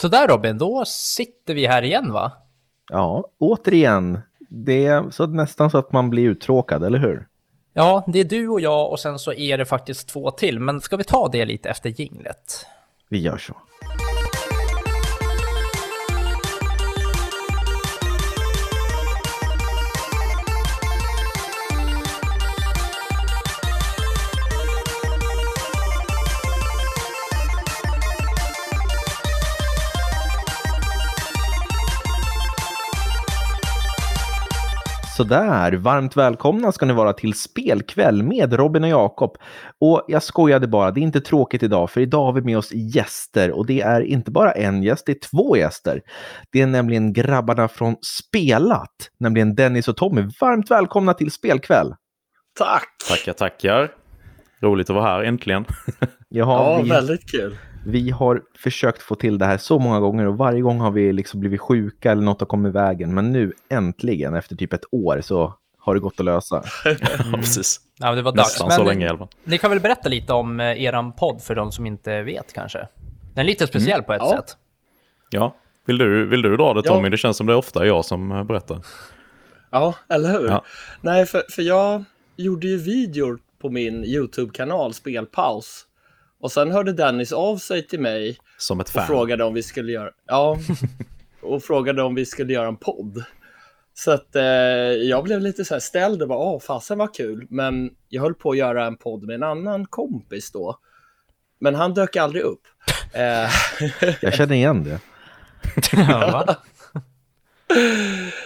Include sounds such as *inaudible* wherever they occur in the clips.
Så där Robin, då sitter vi här igen va? Ja, återigen. Det är så nästan så att man blir uttråkad, eller hur? Ja, det är du och jag och sen så är det faktiskt två till. Men ska vi ta det lite efter jinglet? Vi gör så. Sådär, varmt välkomna ska ni vara till spelkväll med Robin och Jakob. Och jag skojade bara, det är inte tråkigt idag, för idag har vi med oss gäster och det är inte bara en gäst, det är två gäster. Det är nämligen grabbarna från Spelat, nämligen Dennis och Tommy. Varmt välkomna till spelkväll. Tack! Tackar, tackar. Roligt att vara här äntligen. *laughs* Ja, vi, väldigt kul. Vi har försökt få till det här så många gånger och varje gång har vi liksom blivit sjuka eller något har kommit i vägen. Men nu äntligen, efter typ ett år, så har det gått att lösa. *laughs* ja, precis. Ja, det var dags. Nästan Men så länge i alla fall. ni kan väl berätta lite om eh, eran podd för de som inte vet kanske? Den är lite speciell på ett Ja. sätt. Ja. Vill du, vill du dra det Ja. Tommy? Det känns som det är ofta jag som eh, berättar. Ja, eller hur? Ja. Nej, för, för jag gjorde ju videor på min YouTube-kanal Spelpaus. Och sen hörde Dennis av sig till mig Som ett och fan. frågade om vi skulle göra... Ja, *laughs* och frågade om vi skulle göra en podd. Så att eh, jag blev lite så här ställd och bara, åh, fasen vad kul. Men jag höll på att göra en podd med en annan kompis då. Men han dök aldrig upp. *laughs* Eh, Jag känner igen det. *laughs* Ja?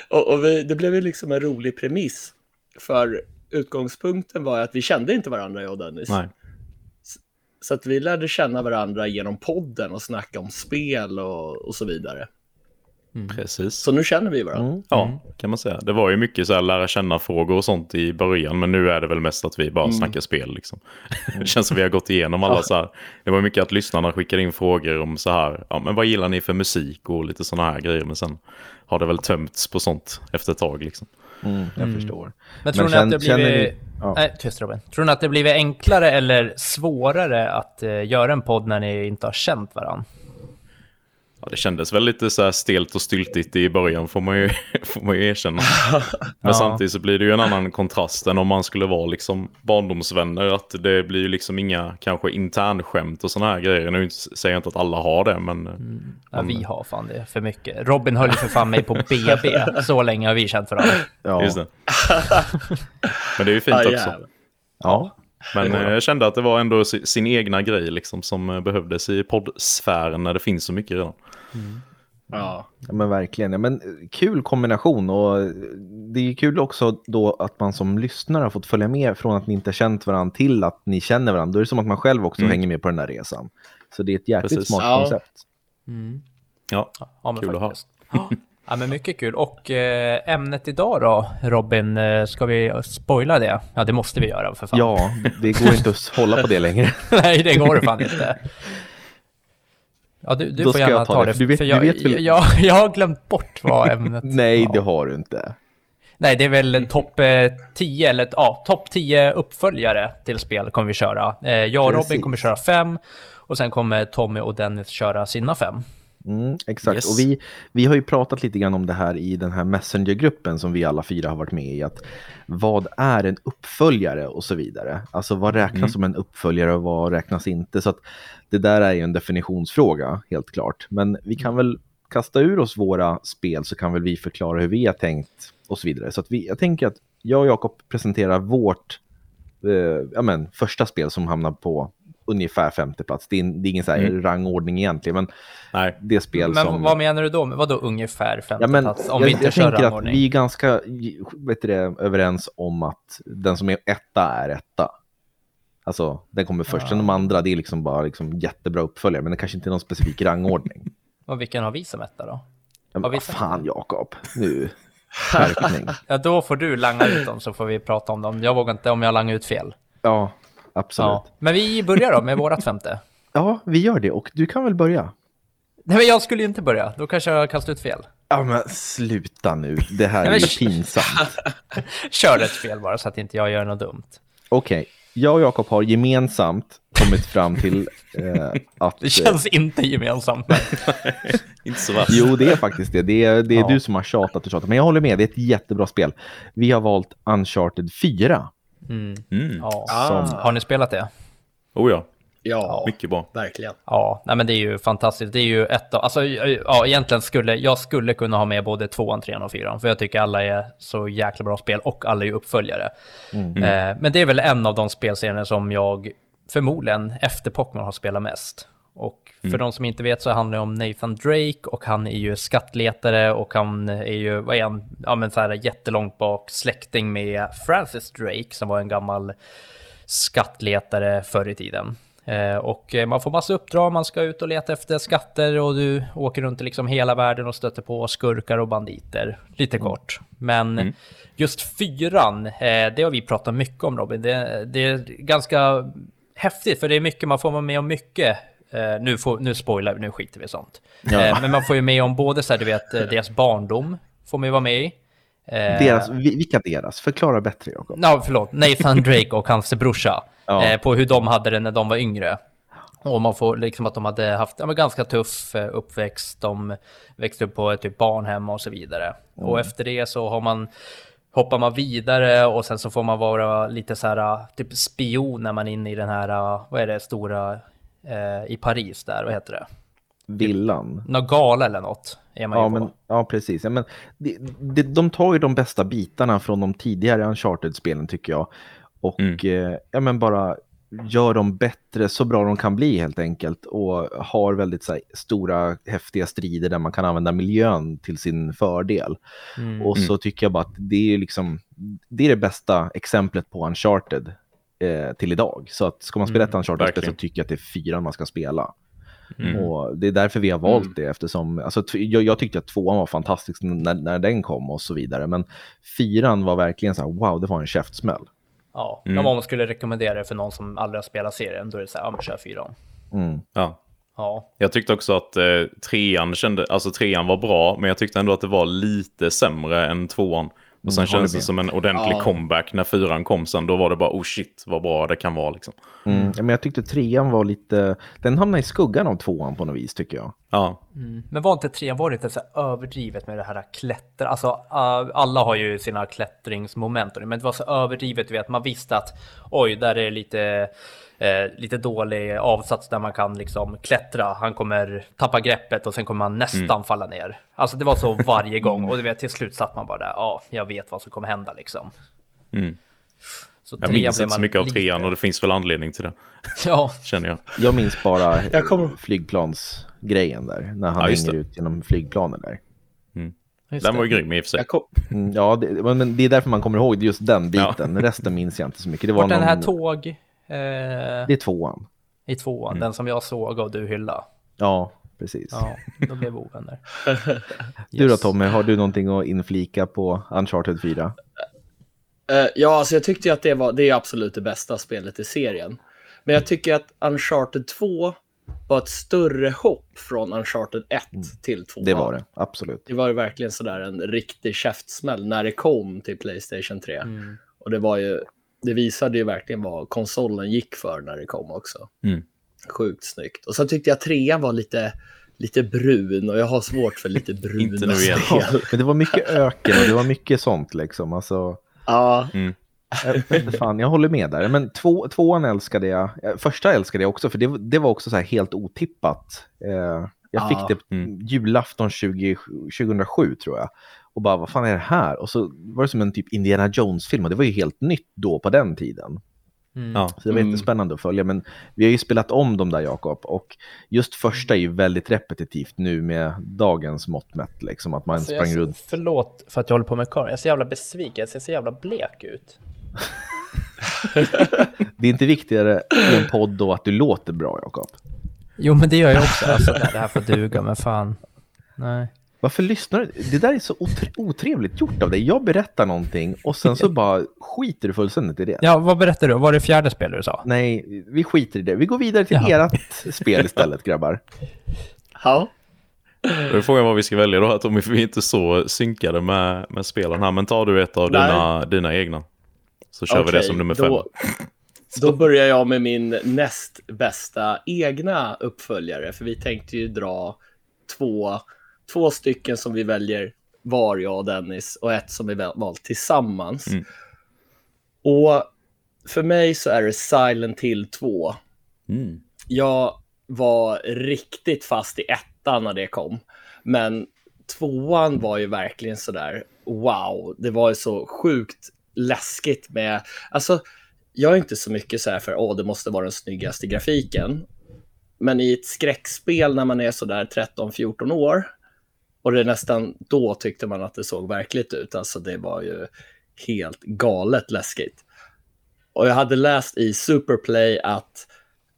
Och, och vi, det blev ju liksom en rolig premiss. För utgångspunkten var att vi kände inte varandra, jag och Dennis. Nej. Så att vi lärde känna varandra genom podden och snacka om spel och, och så vidare. Precis. Så nu känner vi varandra. Mm. Ja, kan man säga. Det var ju mycket så här lära känna-frågor och sånt i början, men nu är det väl mest att vi bara snackar spel. Liksom. det *laughs* känns som vi har gått igenom alla så här. Det var mycket att lyssnarna skickade in frågor om så här, ja men vad gillar ni för musik och lite sådana här grejer, men sen har det väl tömts på sånt efter ett tag liksom. Mm, jag förstår. Men tror Men ni att känn- det känner blivit... ja. Nej, tyst Robin. Tror ni att det blivit enklare eller svårare att eh, göra en podd när ni inte har känt varandra? Ja, det kändes väl lite så här stelt och styltigt i början får man ju, *laughs* får man ju erkänna. *laughs* Men Ja. samtidigt så blir det ju en annan kontrast än om man skulle vara liksom barndomsvänner. Att det blir ju liksom inga kanske internskämt och sådana här grejer. Nu säger jag inte att alla har det, men Ja, vi har fan det för mycket. Robin höll ju för fan mig på BB. *laughs* Så länge har vi känt varandra. Ja. just det. men det är ju fint Ah, också. ja. Men eh, jag kände att det var ändå si- sin egna grej liksom som eh, behövdes i poddsfären när det finns så mycket redan. Ja. Ja, men verkligen. Ja, men eh, kul kombination och det är kul också då att man som lyssnare har fått följa med från att ni inte känt varandra till att ni känner varandra. Då är det som att man själv också Mm. hänger med på den där resan. Så det är ett jäkligt Precis. smart Ja. koncept. Ja, Ja, men Kul att ha. Ja, men mycket kul. Och eh, ämnet idag då, Robin, eh, ska vi spoila det? Ja, det måste vi göra för fan. Ja, det går inte att hålla på det längre. *laughs* Nej, det går fan inte. Ja, du, du Då får gärna ta ta det, du vet- för du jag, vet väl- jag, jag har glömt bort vad ämnet *laughs* Nej, var. det har du inte. Nej, det är väl en topp eh, 10, eller ja, topp 10 uppföljare till spel kommer vi köra. Eh, jag och Precis. Robin kommer köra fem och sen kommer Tommy och Dennis köra sina fem. Mm, exakt, Yes. och vi, vi har ju pratat lite grann om det här i den här Messenger-gruppen som vi alla fyra har varit med i. Att vad är en uppföljare och så vidare? Alltså vad räknas Mm. som en uppföljare och vad räknas inte? Så att det där är ju en definitionsfråga, helt klart. Men vi kan väl kasta ur oss våra spel så kan väl vi förklara hur vi har tänkt och så vidare. Så att vi, jag tänker att jag och Jakob presenterar vårt eh, ja, men, första spel som hamnar på ungefär femte plats. Det är, det är ingen så här Mm. rangordning egentligen, men nej. det spel Men som... vad menar du då? Vadå ungefär femte Ja, men plats? Om jag, vi inte jag kör tänker att vi är ganska vet du det, överens om att den som är etta är etta. Alltså, den kommer först. Sen de andra, det är liksom bara liksom jättebra uppföljare, men det kanske inte är någon specifik rangordning. *laughs* Och vilken har vi som etta då? Ja, men vad fan, Jakob. Nu. *laughs* Ja, då får du langa ut dem så får vi prata om dem. Jag vågar inte om jag langar ut fel. Ja, absolut. Ja. Ja. Men vi börjar då med vårat femte. *laughs* vi gör det. Och du kan väl börja? Nej, men jag skulle ju inte börja. Då kanske jag kastar ut fel. Ja, men sluta nu. Det här *laughs* är ju pinsamt. *laughs* Kör ett fel bara så att inte jag gör något dumt. Okej, jag och Jakob har gemensamt kommit fram till eh, att... Det känns inte gemensamt. Men... Inte så värst. Jo, det är faktiskt det. Det är, det är Ja. du som har tjatat och tjatat. Men jag håller med, det är ett jättebra spel. Vi har valt Uncharted 4. Mm. Mm. Ja. Ah. Har ni spelat det? Oh ja, Ja, mycket bra. verkligen. Ja, nej men det är ju fantastiskt. Det är ju ett av, alltså ja, egentligen skulle, jag skulle kunna ha med både tvåan, trean och fyran, för jag tycker alla är så jäkla bra spel och alla är ju uppföljare. Eh, men det är väl en av de spelserier som jag förmodligen efter Pokémon har spelat mest. Och för de som inte vet så handlar det om Nathan Drake och han är ju skattletare och han är ju, vad är han, ja men så här jättelångt bak släkting med Francis Drake som var en gammal skattletare förr i tiden. Eh, och eh, man får massa uppdrag, man ska ut och leta efter skatter och du åker runt i liksom hela världen och stöter på skurkar och banditer. Lite kort. Men just fyran, eh, det har vi pratat mycket om Robin. Det, det är ganska häftigt för det är mycket, man får vara med om mycket. Eh, nu, får, nu spoilar vi, nu skiter vi i sånt. Ja. Eh, men man får ju med om både så här, du vet, eh, deras barndom får man ju vara med i. Eh, Deras, vi- vilka deras? Förklara bättre, Jakob. Ja, förlåt. Nathan Drake och hans brorsa. Ja. På hur de hade det när de var yngre. Och man får liksom att de hade haft ja, men ganska tuff uppväxt. De växte upp på ett typ barnhem och så vidare. Och efter det så har man hoppar man vidare och sen så får man vara lite så här typ spion när man är inne i den här, vad är det, stora eh, i Paris där, vad heter det? Villan. Någon gala eller något är man Ja, ju på. men, ja, precis. Ja, men, det, det, de tar ju de bästa bitarna från de tidigare Uncharted-spelen tycker jag. Och eh, ja, men bara gör dem bättre, så bra de kan bli helt enkelt. Och har väldigt så här, stora, häftiga strider där man kan använda miljön till sin fördel. Mm. Och så tycker jag bara att det är, liksom, det är det bästa exemplet på Uncharted eh, till idag. Så att ska man spela ett Uncharted-spel så tycker jag att det är fyran man ska spela. Mm. Och det är därför vi har valt det eftersom, alltså, jag, jag tyckte att tvåan var fantastisk när, när den kom och så vidare. Men fyran var verkligen så här, wow, det var en käftsmäll. Ja, Mm. om man skulle rekommendera det för någon som aldrig har spelat serien, då är det så här, ja men kör fyran. Mm. Ja. Ja, Jag tyckte också att eh, trean, kände, alltså trean var bra, men jag tyckte ändå att det var lite sämre än tvåan. Och sen Mm, kändes det med. som en ordentlig Ja. comeback när fyran kom sen. Då var det bara, oh shit, vad bra det kan vara liksom. Mm. Ja, men jag tyckte trean var lite, den hamnade i skuggan av tvåan på något vis tycker jag. Ja, Men var inte trean var det lite så här överdrivet med det här klättra? Alltså uh, alla har ju sina klättringsmoment, men det var så överdrivet, vet, man visste att oj, där är lite, eh, lite dålig avsats där man kan liksom klättra. Han kommer tappa greppet och sen kommer han nästan falla ner. Alltså det var så varje *laughs* gång och du vet, till slut satt man bara där, ja, jag vet vad som kommer hända liksom. Mm. Så jag minns inte så mycket av lite- trean och det finns väl anledning till det, *laughs* Ja, *laughs* känner jag. Jag minns bara Jag kommer- flygplansgrejen där, när han Ja, hänger det. ut genom flygplanen där. just Den det. var ju grym i och för sig. Kom... Mm, ja, det, men det är därför man kommer ihåg just den biten. Resten minns jag inte så mycket. Det var Vart den här någon- tåg Det är tvåan. i tvåan, den som jag såg och du hylla. Ja, precis. Ja, då blev vi ovänner. *laughs* Du då. Tommy, har du någonting att inflika på Uncharted 4? Eh, ja, alltså jag tyckte ju att det var det är absolut det bästa spelet i serien. Men jag tycker att Uncharted 2 var ett större hopp från Uncharted 1 till 2. Mm. Det var det, absolut. Det var ju verkligen sådär en riktig käftsmäll när det kom till Playstation 3. Mm. Och det var ju, det visade ju verkligen vad konsolen gick för när det kom också. Mm. Sjukt snyggt. Och så tyckte jag trean var lite, lite brun och jag har svårt för lite *laughs* bruna Inte spel. Men det var mycket öken och det var mycket sånt liksom. Alltså, Ja, inte fan, jag håller med där. Men två, tvåan älskade jag. Eh, Första älskade jag också, för det, det var också så här helt otippat. Eh, jag Ja. fick det Mm. julafton 20, 2007 tror jag. Och bara, vad fan är det här? Och så var det som en typ Indiana Jones-film och det var ju helt nytt då på den tiden. Mm. Ja. Så det var Mm. jättespännande att följa. Men vi har ju spelat om dem där, Jakob. Och just första är ju väldigt repetitivt nu med dagens mått mätt. Liksom, att man Alltså, sprang runt. Förlåt för att jag håller på med kameran. Jag är så jävla besviken. Jag ser så jävla blek ut. *laughs* Det är inte viktigare i en podd då att du låter bra, Jakob. Jo, men det gör jag också. *laughs* Alltså, det här får duga, men fan. Nej. Varför lyssnar du? Det där är så otre- otrevligt gjort av dig. Jag berättar någonting och sen så *laughs* bara skiter du fullständigt i det. Ja, vad berättar du? Var det fjärde spel du sa? Nej, vi skiter i det. Vi går vidare till Ja. ert *laughs* spel istället, grabbar. ja. Då är frågan vad vi ska välja då, Tommy, för vi är inte så synkade med, med spelen här. Men tar du ett av Nej. dina, dina egna. Så kör vi det som nummer fem. då- Då börjar jag med min näst bästa egna uppföljare, för vi tänkte ju dra två, två stycken som vi väljer var, jag och Dennis, och ett som vi valt tillsammans. Mm. Och för mig så är det Silent Hill 2. Mm. Jag var riktigt fast i ettan när det kom, men tvåan var ju verkligen sådär wow, det var ju så sjukt läskigt med, alltså jag är inte så mycket så här för åh, det måste vara den snyggaste grafiken. Men i ett skräckspel när man är så där 13-14 år och det nästan då tyckte man att det såg verkligt ut. Alltså det var ju helt galet läskigt. Och jag hade läst i Superplay att,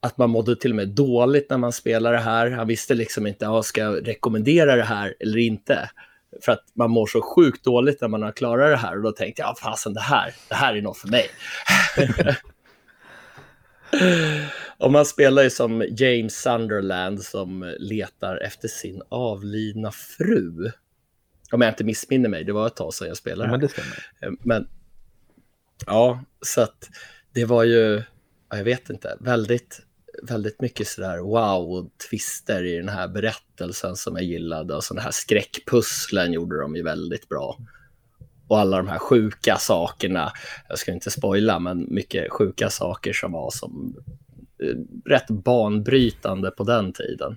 att man mådde till och med dåligt när man spelade det här. Han visste liksom inte, om jag rekommendera det här eller inte? För att man mår så sjukt dåligt när man har klarat det här. Och då tänkte jag, ja fasen det här, det här är något för mig. *laughs* och man spelar ju som James Sunderland som letar efter sin avlidna fru. Om jag inte missminner mig, det var ett tag sedan jag spelade. Ja, men här. det stämmer. Eh, Men ja, så att det var ju, ja, jag vet inte, väldigt, väldigt mycket sådär wow och twister i den här berättelsen som jag gillade och sådana här skräckpusslen gjorde de ju väldigt bra. Och alla de här sjuka sakerna, jag ska inte spoila, men mycket sjuka saker som var som eh, rätt banbrytande på den tiden.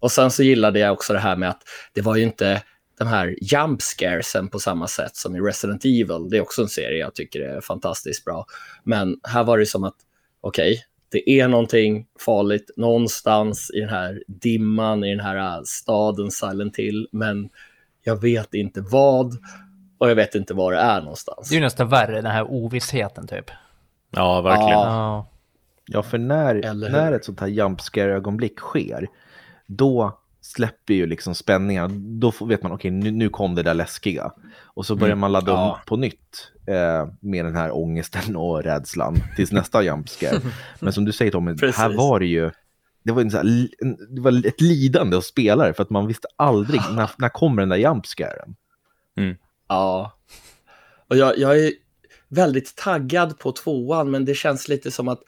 Och sen så gillade jag också det här med att det var ju inte de här jump scaresen på samma sätt som i Resident Evil. Det är också en serie jag tycker är fantastiskt bra. Men här var det som att, okej, okay, det är någonting farligt någonstans i den här dimman, i den här staden Silent Hill, men jag vet inte vad och jag vet inte var det är någonstans. Det är ju nästan värre, den här ovissheten typ. Ja, verkligen. Ja. Ja. För när, när ett sånt här jump scare-ögonblick sker, då släpper ju liksom spänningarna. Då vet man, okej, nu, nu kom det där läskiga. Och så börjar man ladda Ja. om på nytt eh, med den här ångesten och rädslan tills nästa jump scare. *laughs* Men som du säger Tommy, här Precis. var det ju det var, en så här, det var ett lidande att spela det, för att man visste aldrig när, när kommer den där jump scaren. Ja. Och jag, jag är väldigt taggad på tvåan, men det känns lite som att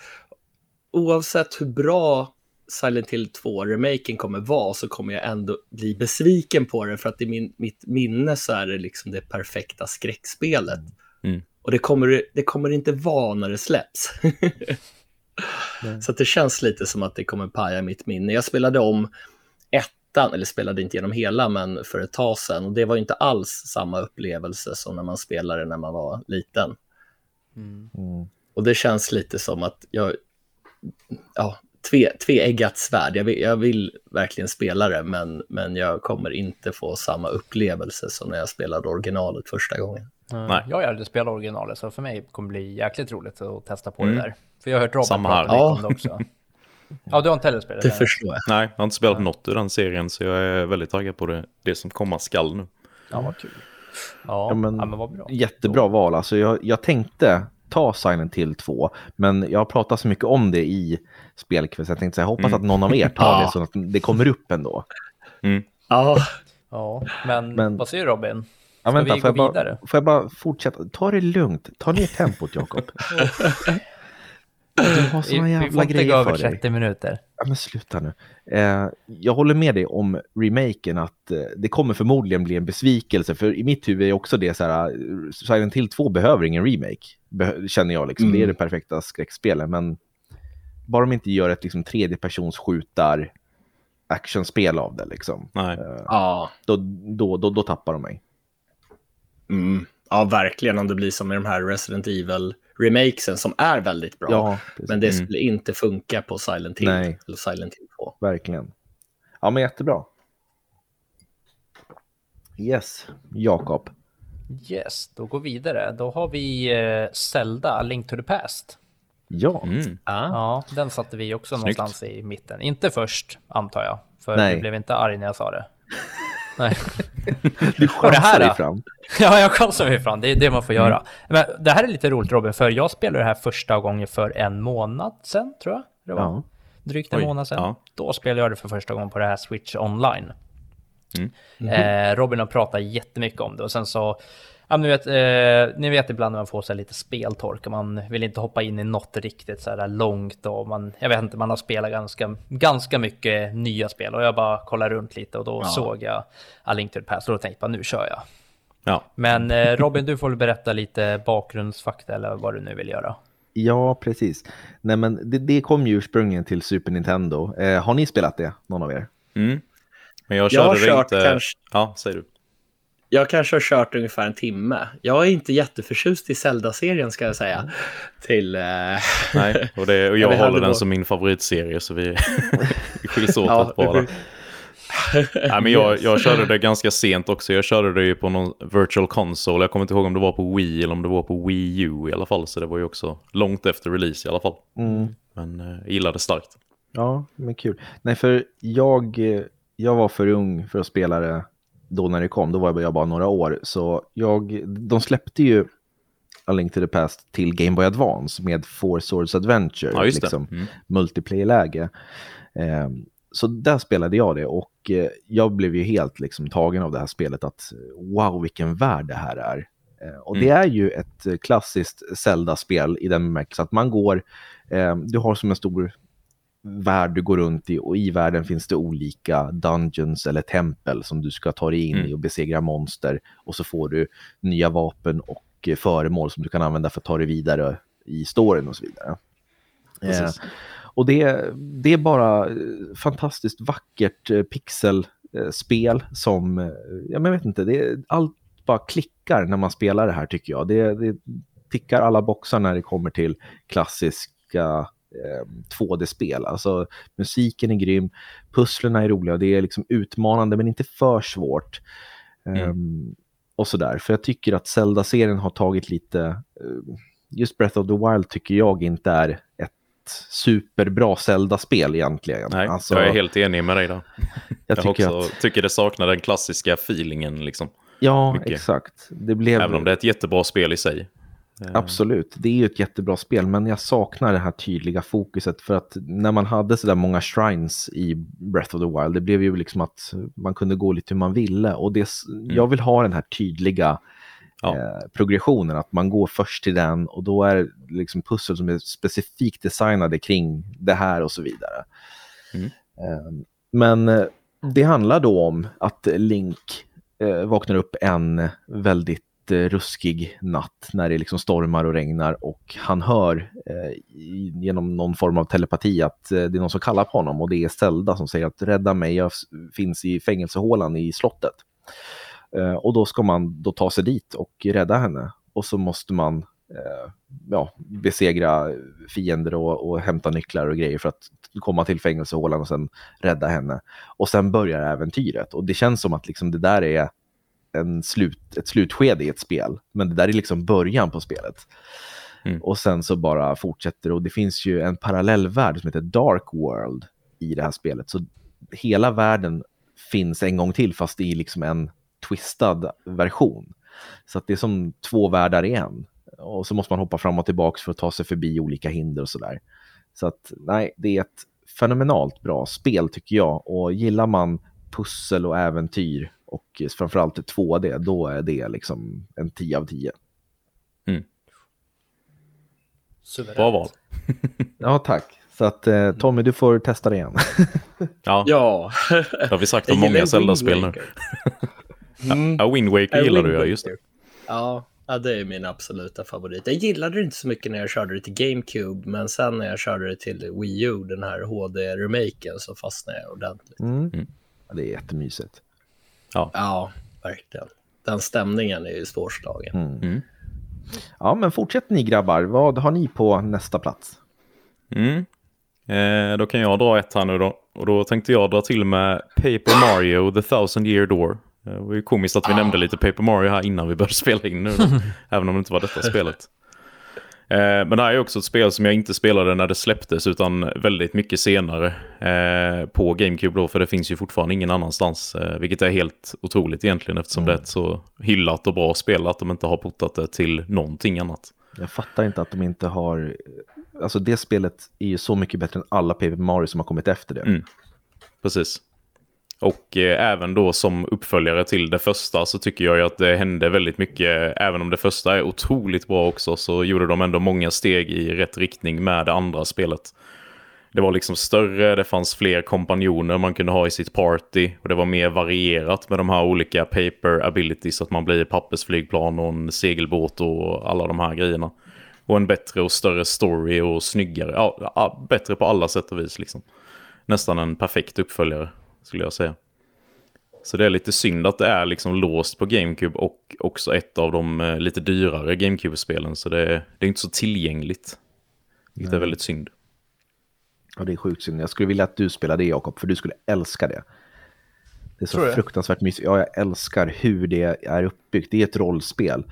oavsett hur bra Silent Hill 2-remaken kommer vara så kommer jag ändå bli besviken på det för att i min, mitt minne så är det liksom det perfekta skräckspelet. Mm. Och det kommer, det- kommer inte vara när det släpps. *laughs* så det känns lite som att det kommer paja mitt minne. Jag spelade om ettan, eller spelade inte genom hela, men för ett tag sedan. Och det var ju inte alls samma upplevelse som när man spelade när man var liten. Mm. Och det känns lite som att jag, ja, tve, tveeggat svärd. Jag vill, jag vill verkligen spela det, men, men jag kommer inte få samma upplevelse som när jag spelade originalet första gången. Nej. Jag har aldrig spelat originalet, så för mig kommer det bli jäkligt roligt att testa på Mm. det där. För jag har hört Robin Samma prata här. mycket om det också. *laughs* Ja, du har inte heller spelat Det förstår jag. Nej, jag har inte spelat något i den serien så jag är väldigt taggad på det, det som komma skall nu. Ja, vad kul. Ja, Ja, ja, men- men, vad bra. Jättebra val. Alltså jag, jag tänkte ta Silent Hill 2, men jag har pratat så mycket om det i spelkväll, så jag tänkte så här, hoppas Mm. att någon av er tar Ja. det så att det kommer upp ändå. Ja, Ja, men, Men- vad säger du Robin? Ja, vänta, vi får, jag gå bara, vidare? får jag bara fortsätta? Ta det lugnt. Ta ner tempot, Jakob. *laughs* Du har Vi, såna vi jävla gå grejer för dig. 30 minuter. Ja, men sluta nu. Eh, jag håller med dig om remaken, att eh, det kommer förmodligen bli en besvikelse. För i mitt huvud är också det så här, eh, Silent Hill 2 behöver ingen remake. Beh- känner jag liksom. Mm. Det är det perfekta skräckspelet. Men bara de inte gör ett liksom, tredjepersons skjutar actionspel av det liksom. Nej. Eh, ja. då, då, då, då tappar de mig. Mm. ja, verkligen om det blir som med de här Resident Evil-remakesen som är väldigt bra. Ja. Men det Mm. skulle inte funka på Silent Hill Nej. eller Silent Hill 2. verkligen. Ja, men jättebra. Yes, Jakob. Yes, då går vi vidare. Då har vi eh, Zelda, Link to the Past. Ja, Mm. Ja. Ja, den satte vi också Snyggt. någonstans i mitten. Inte först, antar jag. För Nej. du blev inte arg när jag sa det. Nej. *laughs* du Och det här chansar dig då? fram. *laughs* Ja, jag chansar mig fram. Det är det man får göra. Mm. Men det här är lite roligt Robin, för jag spelade det här första gången för en månad sedan, tror jag. Det var. Ja. Drygt en Oj, månad sedan. ja. Då spelade jag det för första gången på det här Switch online. Mm. Eh, Robin har pratat jättemycket om det och sen så Ja, ni, vet, eh, ni vet ibland när man får så lite speltorka, man vill inte hoppa in i något riktigt så här långt och man, jag vet inte, man har spelat ganska, ganska mycket nya spel och jag bara kollade runt lite och då ja. såg jag A Link to the Past och då tänkte jag nu kör jag. Ja. Men eh, Robin, du får väl berätta lite bakgrundsfakta eller vad du nu vill göra. Ja, precis. Nej, men det, det kom ju ursprungligen till Super Nintendo. Eh, har ni spelat det, någon av er? Mm. Men jag körde jag har kört inte... kanske... Ja, säger du. Jag kanske har kört ungefär en timme. Jag är inte jätteförtjust i Zelda-serien ska jag säga. Till, uh... Nej, och, det, och *laughs* jag, håller den som min favoritserie så vi, *laughs* skiljs åt ja, bara. Nej, men jag, *laughs* jag körde det ganska sent också. Jag körde det ju på någon virtual console. Jag kommer inte ihåg om det var på Wii eller om det var på Wii U i alla fall. Så det var ju också långt efter release i alla fall. Mm. Men jag eh, gillade starkt. Ja, men kul. Nej, för jag, eh, jag var för ung för att spela det då när det kom. Då var jag bara några år. Så jag, de släppte ju A Link to the Past till Game Boy Advance med Four Swords Adventure. Ja, just liksom, mm. Multiplayer-läge. Eh, så där spelade jag det och eh, jag blev ju helt liksom tagen av det här spelet att wow vilken värld det här är. Eh, och mm. det är ju ett klassiskt Zelda-spel i den bemärkelsen att man går, eh, du har som en stor värld du går runt i och i världen finns det olika dungeons eller tempel som du ska ta dig in mm. i och besegra monster och så får du nya vapen och föremål som du kan använda för att ta dig vidare i storyn och så vidare. Eh, och det, det är bara fantastiskt vackert eh, pixelspel som, eh, jag vet inte, det, allt bara klickar när man spelar det här tycker jag. Det, det tickar alla boxar när det kommer till klassiska 2D-spel. Alltså musiken är grym, pusslerna är roliga, det är liksom utmanande men inte för svårt. Mm. Um, och sådär, för jag tycker att Zelda-serien har tagit lite, uh, just Breath of the Wild tycker jag inte är ett superbra Zelda-spel egentligen. Nej, alltså, jag är helt enig med dig där. *laughs* Jag, jag tycker, att... tycker det saknar den klassiska feelingen liksom. Ja, Mycket. exakt. Det blev... Även om det är ett jättebra spel i sig. Eh. Absolut, det är ju ett jättebra spel, men jag saknar det här tydliga fokuset för att när man hade så där många shrines i Breath of the Wild, det blev ju liksom att man kunde gå lite hur man ville och det, mm. jag vill ha den här tydliga ja. eh, progressionen, att man går först till den och då är det liksom pussel som är specifikt designade kring det här och så vidare. Mm. Eh, men det handlar då om att Link eh, vaknar upp en väldigt ruskig natt när det liksom stormar och regnar och han hör eh, genom någon form av telepati att eh, det är någon som kallar på honom och det är Zelda som säger att rädda mig, jag finns i fängelsehålan i slottet. Eh, och då ska man då ta sig dit och rädda henne och så måste man eh, ja, besegra fiender och, och hämta nycklar och grejer för att komma till fängelsehålan och sen rädda henne. Och sen börjar äventyret och det känns som att liksom det där är en slut, ett slutskede i ett spel. Men det där är liksom början på spelet. Mm. Och sen så bara fortsätter och det finns ju en parallellvärld som heter Dark World i det här spelet. Så hela världen finns en gång till fast i liksom en twistad version. Så att det är som två världar i en. Och så måste man hoppa fram och tillbaka för att ta sig förbi olika hinder och sådär. Så att nej, det är ett fenomenalt bra spel tycker jag. Och gillar man pussel och äventyr och framförallt 2D, då är det liksom en 10 av 10. Mm. Bra val. *laughs* ja, tack. Så att eh, Tommy, du får testa det igen. *laughs* ja, ja. det har vi sagt om många Zelda-spel nu. *laughs* mm. Ja, Wind Waker gillar Wind du, ja, just det. Ja, ja, det är min absoluta favorit. Jag gillade det inte så mycket när jag körde det till GameCube, men sen när jag körde det till Wii U, den här HD-remaken, så fastnade jag ordentligt. Mm. Mm. Ja, det är jättemysigt. Ja. ja, verkligen. Den stämningen är ju svårslagen. Mm. Mm. Ja, men fortsätt ni grabbar. Vad har ni på nästa plats? Mm. Eh, då kan jag dra ett här nu då. Och då tänkte jag dra till med Paper Mario The Thousand Year Door. Eh, det var ju komiskt att vi ah. nämnde lite Paper Mario här innan vi började *laughs* spela in nu. Då, även om det inte var detta spelet. Eh, men det här är också ett spel som jag inte spelade när det släpptes utan väldigt mycket senare eh, på GameCube då, för det finns ju fortfarande ingen annanstans. Eh, vilket är helt otroligt egentligen eftersom mm. det är ett så hyllat och bra spel att de inte har portat det till någonting annat. Jag fattar inte att de inte har... Alltså det spelet är ju så mycket bättre än alla Paper Mario som har kommit efter det. Mm. Precis. Och eh, även då som uppföljare till det första så tycker jag ju att det hände väldigt mycket. Även om det första är otroligt bra också så gjorde de ändå många steg i rätt riktning med det andra spelet. Det var liksom större, det fanns fler kompanjoner man kunde ha i sitt party och det var mer varierat med de här olika paper abilities, att man blir pappersflygplan och en segelbåt och alla de här grejerna. Och en bättre och större story och snyggare, ja, bättre på alla sätt och vis liksom. Nästan en perfekt uppföljare skulle jag säga. Så det är lite synd att det är liksom låst på GameCube och också ett av de eh, lite dyrare GameCube-spelen. Så det, det är inte så tillgängligt. Det är väldigt synd. Ja, det är sjukt synd. Jag skulle vilja att du spelade det, Jakob, för du skulle älska det. Det är så fruktansvärt mysigt. Ja, jag älskar hur det är uppbyggt. Det är ett rollspel.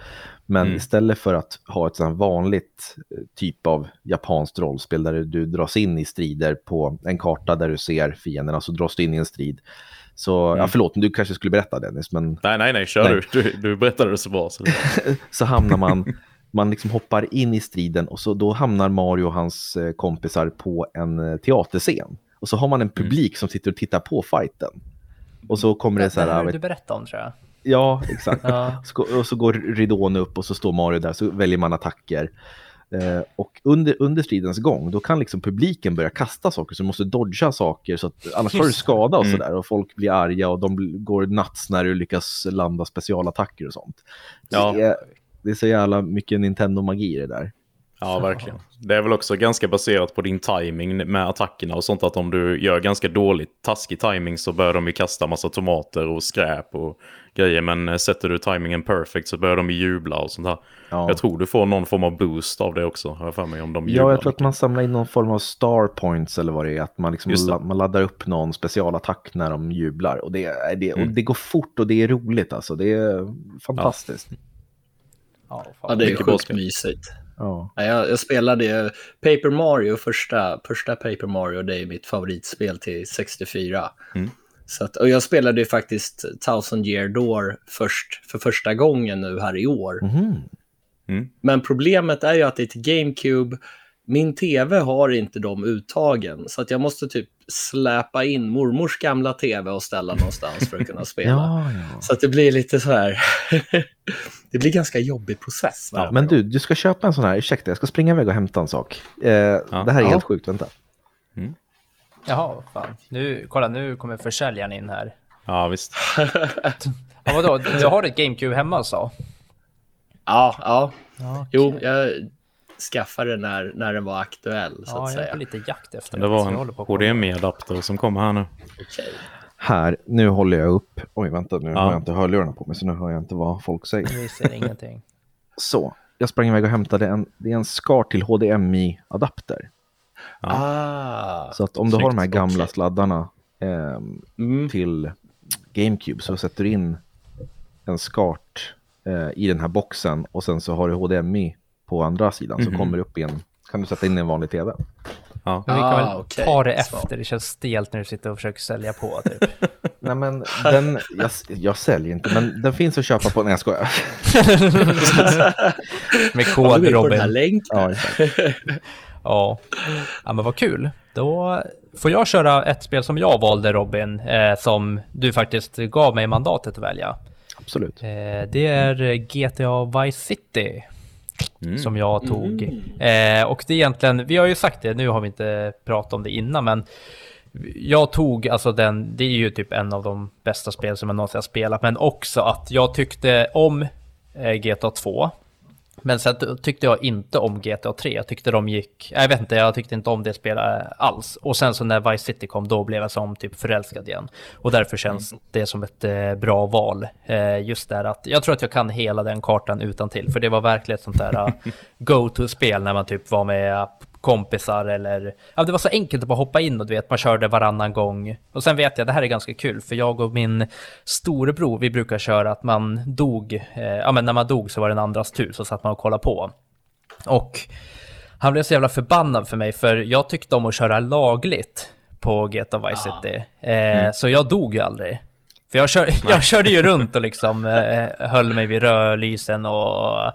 Men mm. istället för att ha ett sånt vanligt eh, typ av japanskt rollspel där du dras in i strider på en karta där du ser fienderna, så dras du in i en strid. Så, mm. ja förlåt, du kanske skulle berätta Dennis, men... Nej, nej, nej, kör nej. Du. du. Du berättade det så bra. Så, *laughs* så hamnar man man liksom hoppar in i striden och så då hamnar Mario och hans eh, kompisar på en eh, teaterscen. Och så har man en mm. publik mm. som sitter och tittar på fighten. Och så kommer det så här... Det här du berättade om tror jag. Ja, exakt. *laughs* ja. Och så går ridån upp och så står Mario där, så väljer man attacker. Eh, och under, under stridens gång, då kan liksom publiken börja kasta saker, så du måste dodga saker, så att, annars får du skada och mm. sådär. Och folk blir arga och de går nuts när du lyckas landa specialattacker och sånt. Så ja. det, är, det är så jävla mycket Nintendo-magi det där. Ja, verkligen. Det är väl också ganska baserat på din timing med attackerna och sånt. Att om du gör ganska dåligt, taskig timing så börjar de ju kasta massa tomater och skräp och grejer. Men eh, sätter du timingen perfect så börjar de jubla och sånt här. Ja. Jag tror du får någon form av boost av det också, har jag för mig, om de jublar. Ja, jag tror att man samlar in någon form av star points eller vad det är. Att man, liksom la man laddar upp någon specialattack när de jublar. Och det, det, mm. och det går fort och det är roligt alltså. Det är fantastiskt. Ja, ja det är sjukt mysigt. Ja. Jag, jag spelade Paper Mario, första, första Paper Mario, det är mitt favoritspel till 64. Mm. Så att, och jag spelade ju faktiskt Thousand Year Door först, för första gången nu här i år. Mm. Mm. Men problemet är ju att det är till GameCube. Min tv har inte de uttagen, så att jag måste typ släpa in mormors gamla tv och ställa någonstans för att kunna *laughs* spela. ja, ja. Så att det blir lite så här... *laughs* det blir ganska jobbig process. Ja, men du, du ska köpa en sån här, ursäkta, jag ska springa iväg och hämta en sak. Eh, det här är helt sjukt, vänta. Mm. Jaha, fan. Nu, kolla, nu kommer försäljaren in här. Ja, visst. *laughs* ja, vadå, du har ett GameCube hemma alltså? Ja, ja. Okay. Jo, jag skaffade den när, när den var aktuell. Så ja, att säga. jag är på lite jakt efter det. var en HDMI-adapter som kom här nu. Okay. Här, nu håller jag upp. Oj, vänta, nu ja. har jag inte hörlurarna på mig så nu hör jag inte vad folk säger. Vi ser ingenting. *laughs* Så, jag sprang iväg och hämtade en, det är en SCAR till HDMI-adapter. Ja. Ah, så att om du har de här gamla okay. sladdarna eh, mm. till GameCube så sätter du in en SCART eh, i den här boxen och sen så har du HDMI på andra sidan mm. så kommer det upp i en, kan du sätta in i en vanlig tv. Ja. Men vi kan väl ah, okay. ta det efter, det känns stelt när du sitter och försöker sälja på. Typ. *laughs* Nej men den, jag, jag säljer inte, men den finns att köpa på, nej jag skojar. *laughs* Med kod ja, Robin. Ja, *laughs* ja. ja, men vad kul. Då får jag köra ett spel som jag valde Robin, eh, som du faktiskt gav mig mandatet att välja. Absolut. Eh, det är GTA Vice City. Mm. Som jag tog. Mm. Eh, och det är egentligen, vi har ju sagt det, nu har vi inte pratat om det innan, men jag tog alltså den, det är ju typ en av de bästa spel som jag någonsin har spelat, men också att jag tyckte om eh, GTA 2. Men sen tyckte jag inte om GTA 3. Jag tyckte de gick... Jag vet inte, jag tyckte inte om det spelet alls. Och sen så när Vice City kom, då blev jag som typ förälskad igen. Och därför känns mm. det som ett eh, bra val. Eh, just där att jag tror att jag kan hela den kartan utan till För det var verkligen ett sånt där uh, *laughs* go-to-spel när man typ var med kompisar eller... Ja, det var så enkelt att bara hoppa in och du vet, man körde varannan gång. Och sen vet jag, det här är ganska kul, för jag och min storebror, vi brukar köra att man dog, eh, ja men när man dog så var det en andras tur, så satt man och kollade på. Och han blev så jävla förbannad för mig, för jag tyckte om att köra lagligt på GTA Vice City. Eh, mm. Så jag dog ju aldrig. För jag, kör, jag körde ju runt och liksom eh, höll mig vid rödlysen och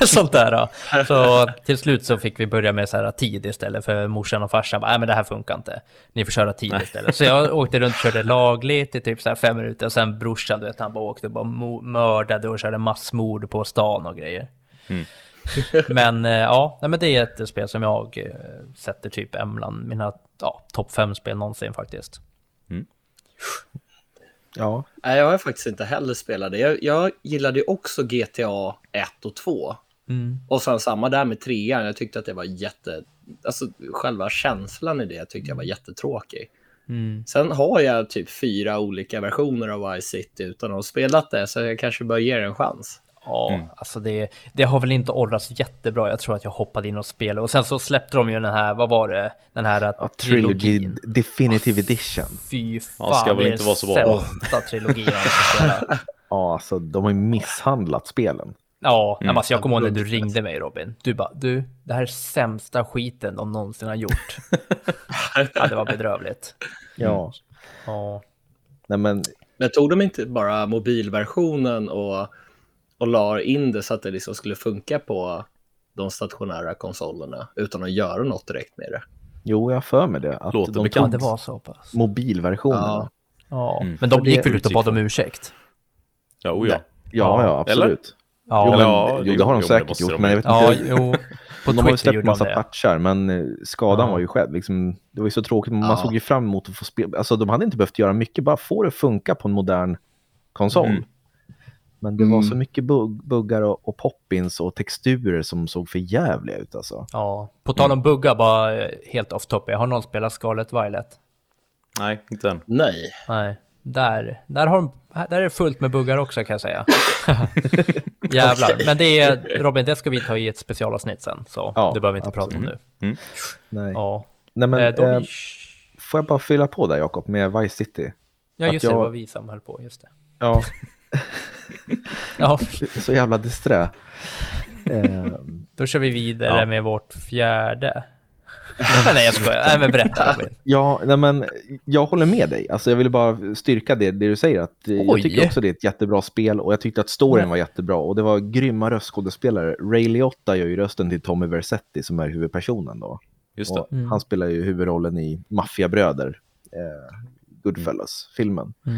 *laughs* sånt där. Då. Så till slut så fick vi börja med så här tid istället för morsan och farsan bara, nej men det här funkar inte. Ni får köra tid istället. Så jag åkte runt och körde lagligt i typ så här fem minuter och sen brorsan, du vet, han bara åkte och bara mördade och körde massmord på stan och grejer. *laughs* men eh, ja, nej, men det är ett spel som jag eh, sätter typ en bland mina ja, topp fem spel någonsin faktiskt. Ja, Nej, jag har faktiskt inte heller spelat det. Jag, jag gillade ju också GTA 1 och 2. Och sen samma där med trean. Jag tyckte att det var jätte... Alltså själva känslan i det tyckte jag var jättetråkig. Sen har jag typ fyra olika versioner av Vice City utan att ha spelat det, så jag kanske bör ge det en chans. Ja, alltså det, det har väl inte åldrats jättebra. Jag tror att jag hoppade in och spelade. Och sen så släppte de ju den här, vad var det? Den här ja Trilogy trilogin. Definitive Edition. Fy fan, Ja, ska väl det är inte vara så bra. sämsta trilogin. *laughs* Ja, alltså de har ju misshandlat spelen. Ja, Mm. alltså, jag kommer ihåg när du ringde mig Robin. Du bara, du, det här är sämsta skiten de någonsin har gjort. *laughs* ja, det var bedrövligt. Ja, Ja, nej men Men tog de inte bara mobilversionen och, och la in det så att det liksom skulle funka på de stationära konsolerna utan att göra något direkt med det? jo, jag har för mig det. Att Låter de bekant. det var så pass. mobilversionen. Ja. Ja, Ja, men de gick väl ut och bad om ursäkt? Ja, oh, ja. ja, ja absolut. Ja, Jo, men, Ja, jo, det har de säkert gjort, de men jag vet ja inte. jo. På *laughs* de har ju släppt massa det. patchar, men eh, skadan Ja. var ju skedd. Liksom, det var ju så tråkigt, man Ja. såg ju fram emot att få spela. Alltså, de hade inte behövt göra mycket, bara få det funka på en modern konsol. Mm. Men det var Mm. så mycket bug buggar och, och poppins och texturer som såg för jävliga ut alltså. Ja, på tal om buggar, bara eh, helt off topic. Har någon spelat Scarlet Violet? Nej, inte än. Nej. Nej, där, där, har de, där är det fullt med buggar också kan jag säga. *laughs* Jävlar, men det är, Robin, det ska vi ta i ett specialavsnitt sen, så Ja, det behöver vi inte prata om nu. Nej. Ja, Nej, men, eh, då eh, får jag bara fylla på där Jakob med Vice City? Ja, att just det, det jag- var vi som höll på, just det. Ja, *laughs* *laughs* Ja, så jävla disträ. eh, då kör vi vidare Ja. med vårt fjärde. Nej, jag skojar. Nej, men berätta. Ja, nej men jag håller med dig. Alltså jag ville bara styrka det, det du säger. Att eh, Oj. jag tycker också det är ett jättebra spel och jag tyckte att storyn var jättebra. Och det var grymma röstskådespelare. Ray Liotta gör ju rösten till Tommy Versetti som är huvudpersonen då. Just Mm. Han spelar ju huvudrollen i Maffiabröder, eh, Goodfellas-filmen. Eh,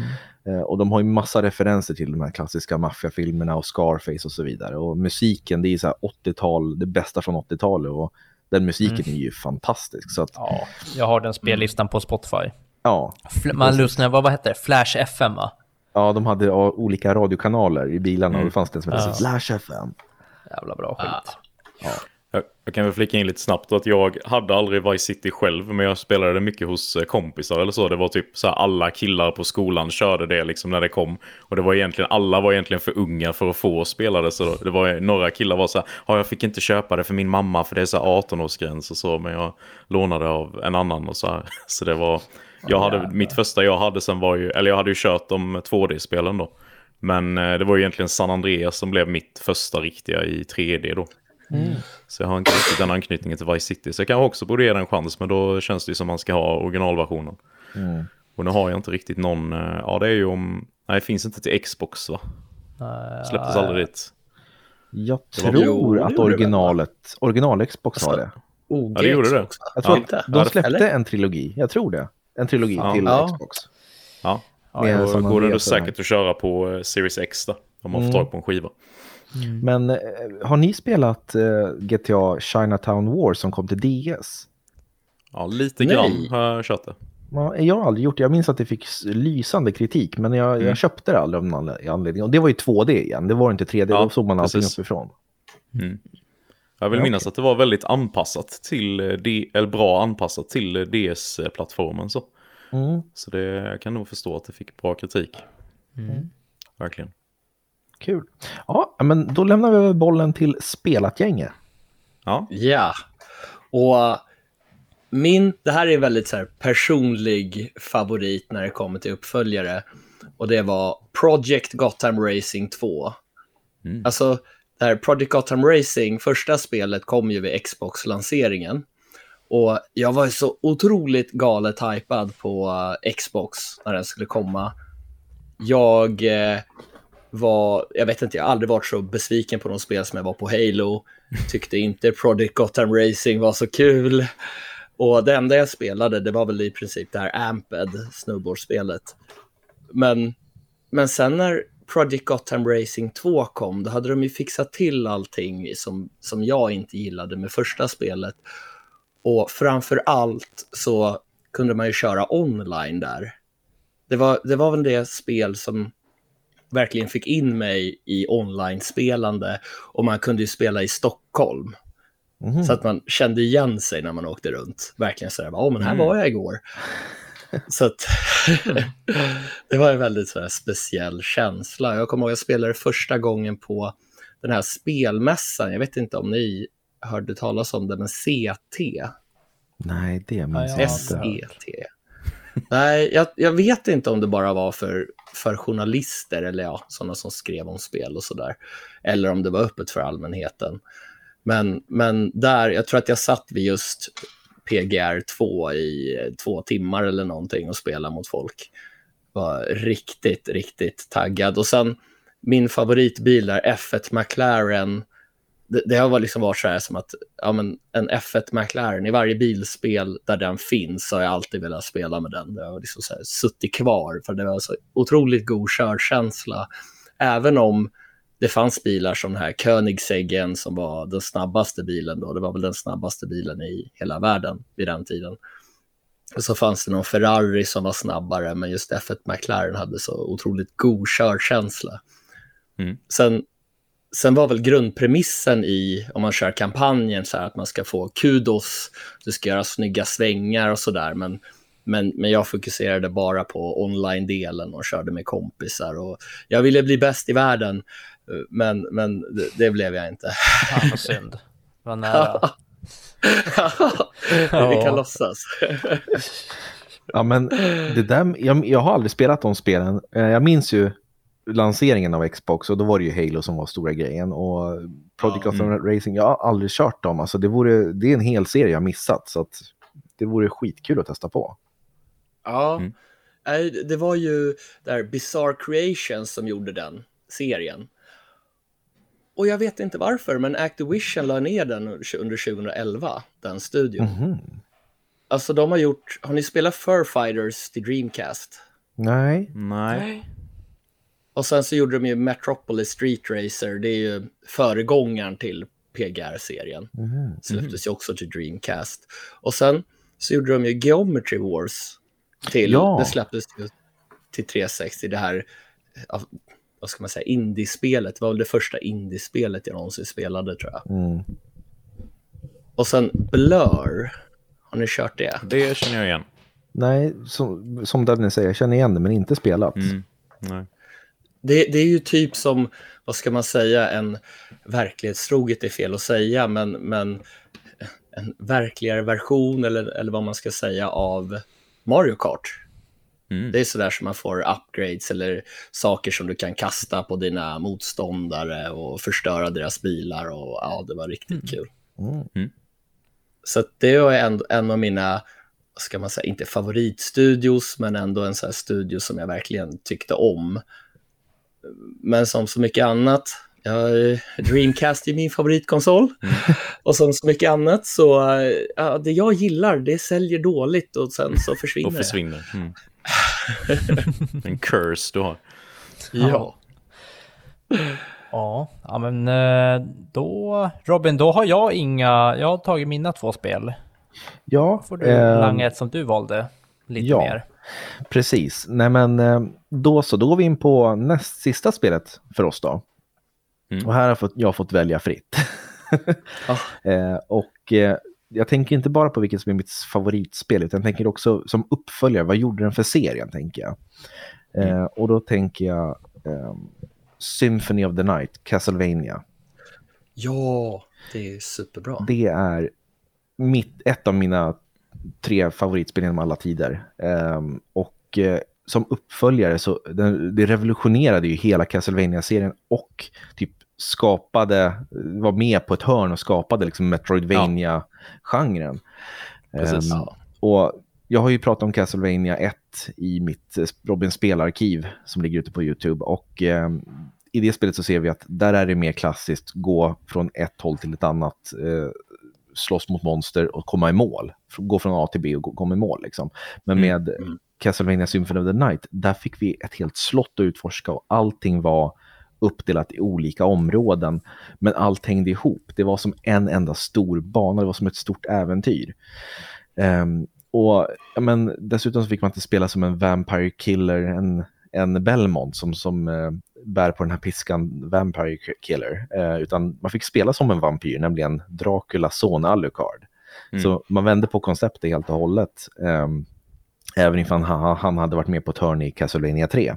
och de har ju massa referenser till de här klassiska maffiafilmerna och Scarface och så vidare. Och musiken, det är så här 80-tal, det bästa från 80-talet. Och den musiken är ju fantastisk. Så att, Ja, jag har den spellistan på Spotify. ja, Man lyssnar, vad, vad hette det? Flash FM va? Ja, de hade ja, olika radiokanaler i bilarna och då fanns det en som hette Ja. Flash FM. Jävla bra skit. Jag, jag kan väl flika in lite snabbt att jag hade aldrig Vice City själv, men jag spelade det mycket hos eh, kompisar eller så. Det var typ så här, alla killar på skolan körde det liksom när det kom. Och det var egentligen, alla var egentligen för unga för att få spela det. Så det var några killar var så här, ja, jag fick inte köpa det för min mamma för det är så här 18-årsgräns och så, men jag lånade av en annan och så här. *laughs* Så det var, jag hade, mitt första jag hade sen var ju, eller jag hade ju kört de 2D-spelen då. Men eh, det var ju egentligen San Andreas som blev mitt första riktiga i 3D då. Så jag har inte riktigt den anknytningen till Vice City. Så jag kanske också borde ge den en chans, men då känns det ju som man ska ha originalversionen. Och nu har jag inte riktigt någon, eh, ja det är ju om, nej det finns inte till Xbox va? Släpptes aldrig dit. Jag tror att original-Xbox original Xbox har det. OG Ja, det gjorde det. Jag tror Ja. att de Ja, släppte eller? en trilogi. Jag tror det. En trilogi Ja. till Ja. Xbox. Ja, Med då går det då säkert att köra på eh, Series X då. Om man får Mm. tag på en skiva. Men eh, har ni spelat eh, GTA Chinatown War som kom till DS? Ja, lite Nej. grann har jag kört det. Ja, jag har aldrig gjort det. Jag minns att det fick lysande kritik, men jag, Mm. jag köpte det aldrig av någon anle- anledning. Och det var ju 2D igen, det var inte 3D. Ja, Då såg man allting precis. uppifrån. Jag vill Ja, minnas att det var väldigt anpassat till, eh, eller bra anpassat till DS-plattformen så. Mm. Så det, jag kan nog förstå att det fick bra kritik. Mm. Verkligen. Kul. Ja, men då lämnar vi över bollen till spelat-gänget. Ja, Ja, och min, det här är väldigt så här personlig favorit när det kommer till uppföljare. Och det var Project Gotham Racing 2. Mm. Alltså, det här Project Gotham Racing, första spelet kom ju vid Xbox-lanseringen. Och jag var ju så otroligt galet hypad på eh, Xbox när den skulle komma. jag eh, var, jag vet inte, jag har aldrig varit så besviken på de spel som jag var på Halo. Tyckte inte Project Gotham Racing var så kul. Och det enda jag spelade, det var väl i princip det här Amped, snowboardspelet. Men, men sen när Project Gotham Racing 2 kom, då hade de ju fixat till allting som, som jag inte gillade med första spelet. Och framför allt så kunde man ju köra online där. Det var, det var väl det spel som verkligen fick in mig i online-spelande och man kunde ju spela i Stockholm. Mm. Så att man kände igen sig när man åkte runt. Verkligen så där, ja men här mm. var jag igår. så att *laughs* det var en väldigt så speciell känsla. Jag kommer ihåg att jag spelade första gången på den här spelmässan. Jag vet inte om ni hörde talas om det, men CT. Nej, det minns jag inte. SET. *laughs* Nej, jag, jag, vet inte om det bara var för, för journalister eller ja, sådana som skrev om spel och sådär. Eller om det var öppet för allmänheten. Men, men där, jag tror att jag satt vid just PGR 2 i två timmar eller någonting och spelade mot folk. Var riktigt, riktigt taggad. Och sen min favoritbil där, F1 McLaren, det, det har liksom varit så här som att ja, men en F1 McLaren, i varje bilspel där den finns så har jag alltid velat spela med den. Det har liksom så här suttit kvar för det var så otroligt god körkänsla. Även om det fanns bilar som den här Koenigseggen som var den snabbaste bilen då. Det var väl den snabbaste bilen i hela världen vid den tiden. Och så fanns det någon Ferrari som var snabbare, men just F1 McLaren hade så otroligt god körkänsla. Mm. Sen sen var väl grundpremissen i, om man kör kampanjen, så här, att man ska få kudos, du ska göra snygga svängar och sådär. Men, men, men jag fokuserade bara på online-delen och körde med kompisar. Och jag ville bli bäst i världen, men, men det, det blev jag inte. Ja, vad synd. Vad nära. *laughs* Vi kan låtsas. ja, men det där, jag, jag har aldrig spelat de spelen. Eh, jag minns ju lanseringen av Xbox och då var det ju Halo som var stora grejen. Och Project Gotham mm. Racing, jag har aldrig kört dem. Alltså det, vore, det är en hel serie jag missat så att det vore skitkul att testa på. Ja, mm. det var ju där Bizarre Creations som gjorde den serien. Och jag vet inte varför, men Activision la ner den under 2011, den studion. Mm. Alltså de har gjort, har ni spelat Fur Fighters till Dreamcast? Nej. Nej. Och sen så gjorde de ju Metropolis Street Racer, det är ju föregångaren till PGR-serien. Mm. Släpptes ju också till Dreamcast. Och sen så gjorde de ju Geometry Wars till, ja. det släpptes ju till 360, det här, vad ska man säga, indiespelet. Det var väl det första indiespelet jag någonsin spelade tror jag. Mm. Och sen Blur, har ni kört det? Det känner jag igen. Nej, som, som Dennis säger, jag känner igen det men inte spelat. Mm. Nej det, det är ju typ som, vad ska man säga, en verklighetstroget är fel att säga, men, men en verkligare version eller, eller vad man ska säga av Mario Kart. Mm. Det är sådär som man får upgrades eller saker som du kan kasta på dina motståndare och förstöra deras bilar och ja, det var riktigt mm. kul. Mm. mm. Så det var en, en av mina, ska man säga, inte favoritstudios, men ändå en sån här studio som jag verkligen tyckte om. Men som så mycket annat, ja, Dreamcast är min favoritkonsol. Mm. *laughs* Och som så mycket annat så, ja, det jag gillar, det säljer dåligt och sen så försvinner det. Och försvinner. Mm. *laughs* en curse du har. Ja. Ja, ja men eh, då, Robin, då har jag inga, jag har tagit mina två spel. Ja. Får du eh, langa ett som du valde lite ja. mer. Precis. Nej men eh, då så, då går vi in på näst sista spelet för oss då. Mm. Och här har jag fått välja fritt. *laughs* ah. *laughs* eh, och eh, jag tänker inte bara på vilket som är mitt favoritspel, utan jag tänker också som uppföljare, vad gjorde den för serien, tänker jag. Eh, mm. och då tänker jag ehm, Symphony of the Night, Castlevania. Ja, det är superbra. Det är mitt, ett av mina tre favoritspel genom alla tider. Um, och uh, som uppföljare så den, det revolutionerade ju hela Castlevania-serien och typ skapade, var med på ett hörn och skapade liksom Metroidvania-genren. Ja. Um, och jag har ju pratat om Castlevania 1 i mitt eh, Robin spelarkiv som ligger ute på YouTube och eh, i det spelet så ser vi att där är det mer klassiskt gå från ett håll till ett annat, eh, slåss mot monster och komma i mål. Gå från A till B och komma i mål liksom. Men Mm, med Castlevania Symphony of the Night, där fick vi ett helt slott att utforska och allting var uppdelat i olika områden. Men allt hängde ihop. Det var som en enda stor bana, det var som ett stort äventyr. Ehm, och men, dessutom så fick man inte spela som en Vampire Killer, en, en Belmont som, som eh, bär på den här piskan Vampire Killer. Eh, utan man fick spela som en vampyr, nämligen Draculas son Alucard. Mm. Så man vände på konceptet helt och hållet. ehm, även ifall han, han hade varit med på ett hörn i Castlevania 3.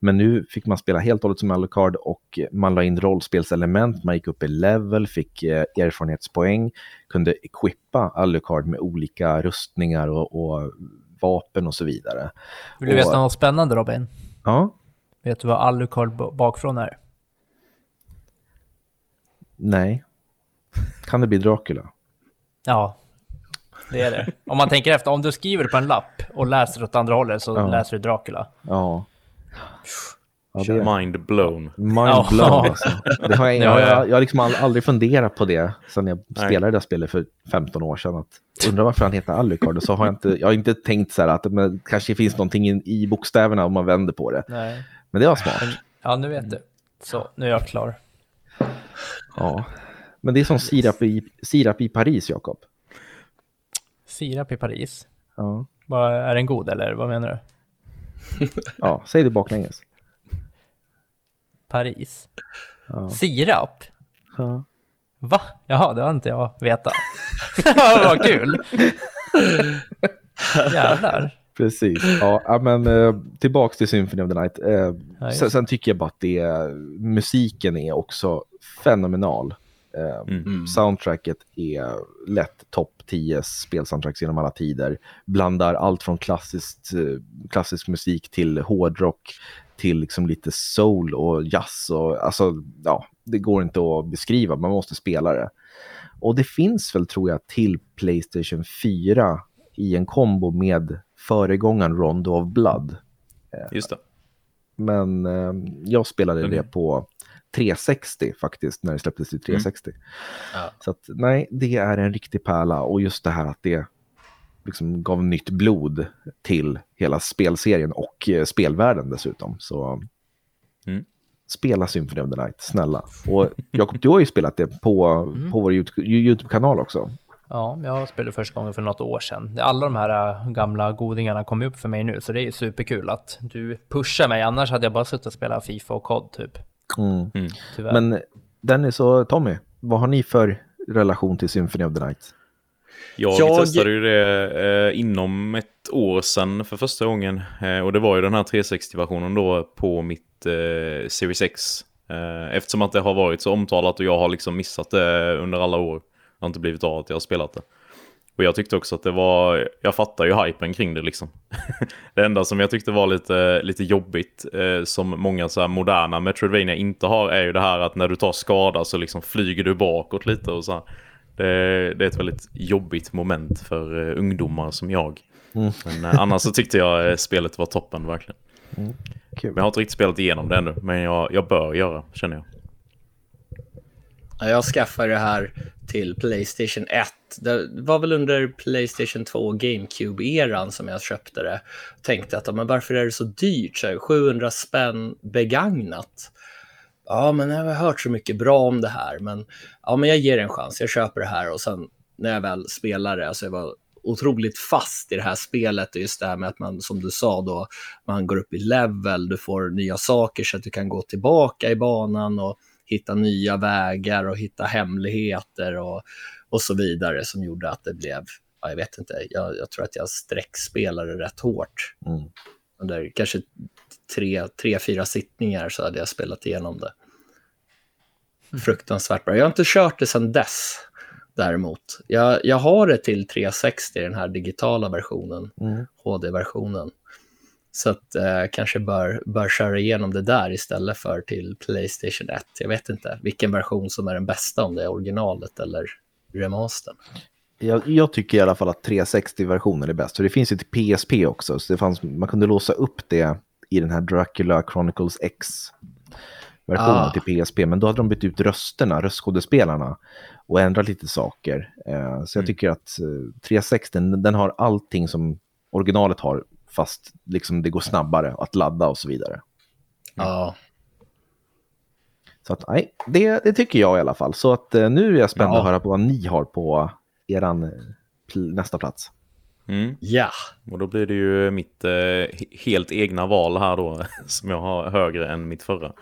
Men nu fick man spela helt och hållet som Alucard och man la in rollspelselement, man gick upp i level, fick eh, erfarenhetspoäng, kunde equippa Alucard med olika rustningar och, och vapen och så vidare. Vill du Och- veta något spännande Robin? Ja, Vet du vad Alucard bakifrån är? nej. Kan det bli Dracula? Ja, det är det. Om man tänker efter, om du skriver på en lapp och läser åt andra hållet så Ja. läser du Dracula. Ja. Ja Mind blown. mind Ja. blown *laughs* alltså. Det har jag, Ja, jag, ja. jag, jag har liksom aldrig funderat på det sedan jag Nej. spelade det där spelet för 15 år sedan. Att, undrar varför han heter Alucard. Och så har jag inte, jag har inte tänkt så här att men, kanske finns någonting i, i bokstäverna om man vänder på det. Nej. Men det var smart. Ja, nu vet du. Så, nu är jag klar. Ja. Men det är som sirap i, sirap i Paris, Jakob. Sirap i Paris. Ja. Vad, är den god eller vad menar du? ja, säg det baklänges. Paris. Ja. Sirap? Ja. Va? Jaha, det har inte jag vetat. *laughs* *laughs* vad kul! Jävlar. Precis. Ja, men eh, tillbaks till Symphony of the Night. Eh, sen, sen tycker jag bara att det, musiken är också fenomenal. Eh, Mm. Soundtracket är lätt topp 10 spelsoundtracks genom alla tider. Blandar allt från klassiskt, klassisk musik till hårdrock till liksom lite soul och jazz. Och, alltså, ja, det går inte att beskriva, man måste spela det. Och det finns väl, tror jag, till Playstation 4 i en kombo med föregångaren Rondo of Blood. Just det. Men eh, jag spelade Den- det på 360 faktiskt, när det släpptes till 360. Ja. Så att nej, det är en riktig pärla och just det här att det liksom gav nytt blod till hela spelserien och eh, spelvärlden dessutom. Så Mm. spela Symphony of the Night, snälla. Och Jakob, du har ju spelat det på, på vår YouTube- YouTube-kanal också. Ja, jag spelade första gången för något år sedan. Alla de här äh, gamla godingarna kom upp för mig nu, så det är superkul att du pushar mig. Annars hade jag bara suttit och spelat Fifa och COD typ. Mm. Tyvärr. Men Dennis och Tommy, vad har ni för relation till Symphony of the Night? Jag, Jag- testade ju det eh, inom ett år sedan för första gången. Eh, och det var ju den här 360-versionen då på mitt eh, Series X. Eh, eftersom att det har varit så omtalat och jag har liksom missat det under alla år. Det har inte blivit av att jag har spelat det. Och jag tyckte också att det var, jag fattar ju hypen kring det liksom. *laughs* det enda som jag tyckte var lite, lite jobbigt, eh, som många så här moderna Metroidvania inte har, är ju det här att när du tar skada så liksom flyger du bakåt lite och så här. Det, det är ett väldigt jobbigt moment för eh, ungdomar som jag. Mm. Men eh, annars så tyckte jag eh, spelet var toppen verkligen. Kul. Men jag har inte riktigt spelat igenom det ännu, men jag, jag bör göra, känner jag. Ja, Jag skaffade det här till Playstation 1. Det var väl under Playstation 2 och GameCube-eran som jag köpte det. Tänkte att, men varför är det så dyrt? Så här, 700 spänn begagnat. Ja, men jag har hört så mycket bra om det här. Men, ja, men jag ger det en chans. Jag köper det här och sen när jag väl spelar det, alltså jag var otroligt fast i det här spelet och just det här med att man, som du sa då, man går upp i level, du får nya saker så att du kan gå tillbaka i banan och hitta nya vägar och hitta hemligheter och, och så vidare som gjorde att det blev, ja, jag vet inte, jag, jag tror att jag sträckspelade rätt hårt. Mm. Under kanske tre, tre, fyra sittningar så hade jag spelat igenom det. Fruktansvärt bra. Jag har inte kört det sedan dess däremot. Jag, jag har det till 360, den här digitala versionen, Mm. HD-versionen. Så att eh, kanske bör, bör köra igenom det där istället för till Playstation 1. Jag vet inte vilken version som är den bästa, om det är originalet eller remastern. Jag, jag, tycker i alla fall att 360-versionen är bäst. För det finns ju till PSP också, så det fanns, man kunde låsa upp det i den här Dracula Chronicles X-versionen ah. till PSP. Men då hade de bytt ut rösterna, röstskådespelarna, och ändrat lite saker. Eh, så jag mm. tycker att eh, 360, den, den har allting som originalet har, fast liksom det går snabbare att ladda och så vidare. Ja. Så att, nej, det, det, tycker jag i alla fall. Så att eh, nu är jag spänd ja. att höra på vad ni har på eran eh, nästa plats. Mm. Ja. Och då blir det ju mitt eh, helt egna val här då, *laughs* som jag har högre än mitt förra.